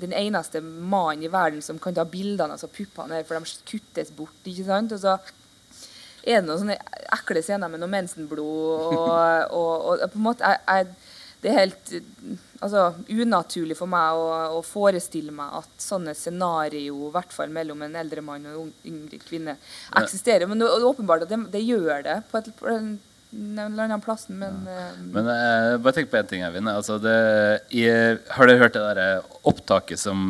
den eneste mannen i verden som kan ta bildene av altså puppene for de kuttes bort. ikke sant? Og så er det noen sånne ekle scener med noe mensenblod og, og, og på en måte jeg, jeg, Det er helt eh, altså, unaturlig for meg å, å forestille meg at sånne scenario, i hvert fall mellom en eldre mann og en yngre kvinne, eksisterer. Men det er åpenbart at det, det gjør det på, et, eller annen plass. Men, ja. Men eh, bare tenk på én ting, Eivind. Altså det, har dere hørt det der opptaket som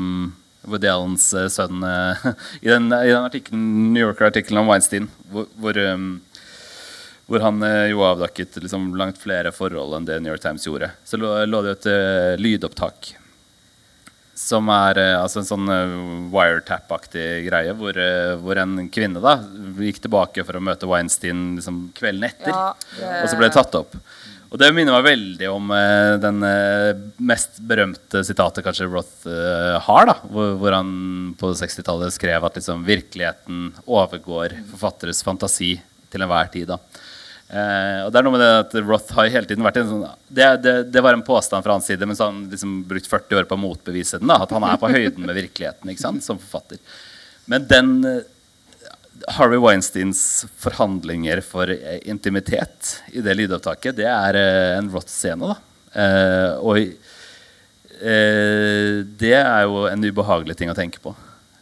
Woody Allens eh, sønn eh, I den, i den artiklen, New Yorker-artikkelen om Weinstein, hvor, hvor, um, hvor han eh, jo avdekket liksom langt flere forhold enn det New York Times gjorde, så lå, lå det et uh, lydopptak som er uh, altså en sånn uh, wiretap-aktig greie, hvor, uh, hvor en kvinne da gikk tilbake for å møte Weinstein liksom kvelden etter. Ja, det- Og så ble det tatt opp. Og det minner meg veldig om eh, den eh, mest berømte sitatet kanskje Roth eh, har, da, hvor, hvor han på 60-tallet skrev at liksom, virkeligheten overgår forfatteres fantasi til enhver tid. da. Eh, og det er noe med det at Roth har hele tiden vært en sånn det, det, det var en påstand fra hans side, men så har han liksom brukt 40 år på å motbevise den. da, At han er på høyden med virkeligheten ikke sant, som forfatter. Men den eh, Harvey Weinsteins forhandlinger for eh, intimitet i det lydopptaket, det er eh, en Roth-scene. da. Eh, og eh, det er jo en ubehagelig ting å tenke på.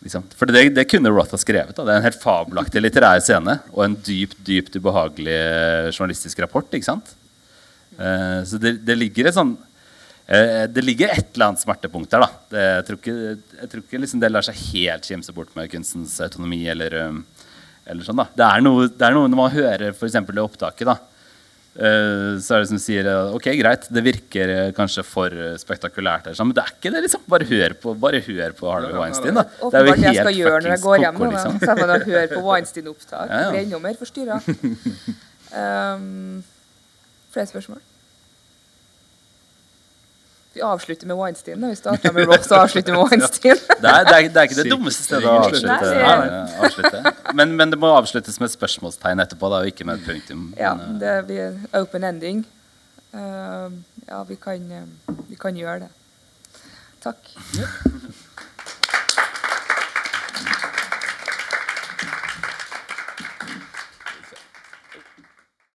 Liksom. For det, det kunne Roth ha skrevet. Da. Det er en helt fabelaktig litterær scene og en dypt dypt ubehagelig eh, journalistisk rapport. ikke sant? Eh, så det, det ligger et sånn Det ligger et eller annet smertepunkt der. da. Det, jeg tror ikke, jeg tror ikke liksom det lar seg helt kimse bort med kunstens autonomi. eller, um, sånn da. Det er, noe, det er noe når man hører f.eks. det opptaket. da, eh, så er det som sier eh, ok, greit, det virker eh, kanskje for spektakulært, eller sånn, men det er ikke det. liksom. Bare hør på, bare hør på Harvey Weinstein. da. Det er jo Åpenbart jeg skal helt gjøre når jeg går hjem. nå, liksom. Om jeg på Weinstein-opptak. Ja, ja. Blir enda mer forstyrra. Um, flere spørsmål? Vi avslutter med Weinstein. da. Vi starta med Ross og avslutter med Weinstein. Det er, det, er, det er ikke det dummeste stedet å Nei, avslutte. det- Nei, avslutte. Men, men det må avsluttes med et spørsmålstegn etterpå, da, og ikke med et punktum. Ja, eh, det blir open ending. Uh, ja, vi kan, vi kan gjøre det. Takk.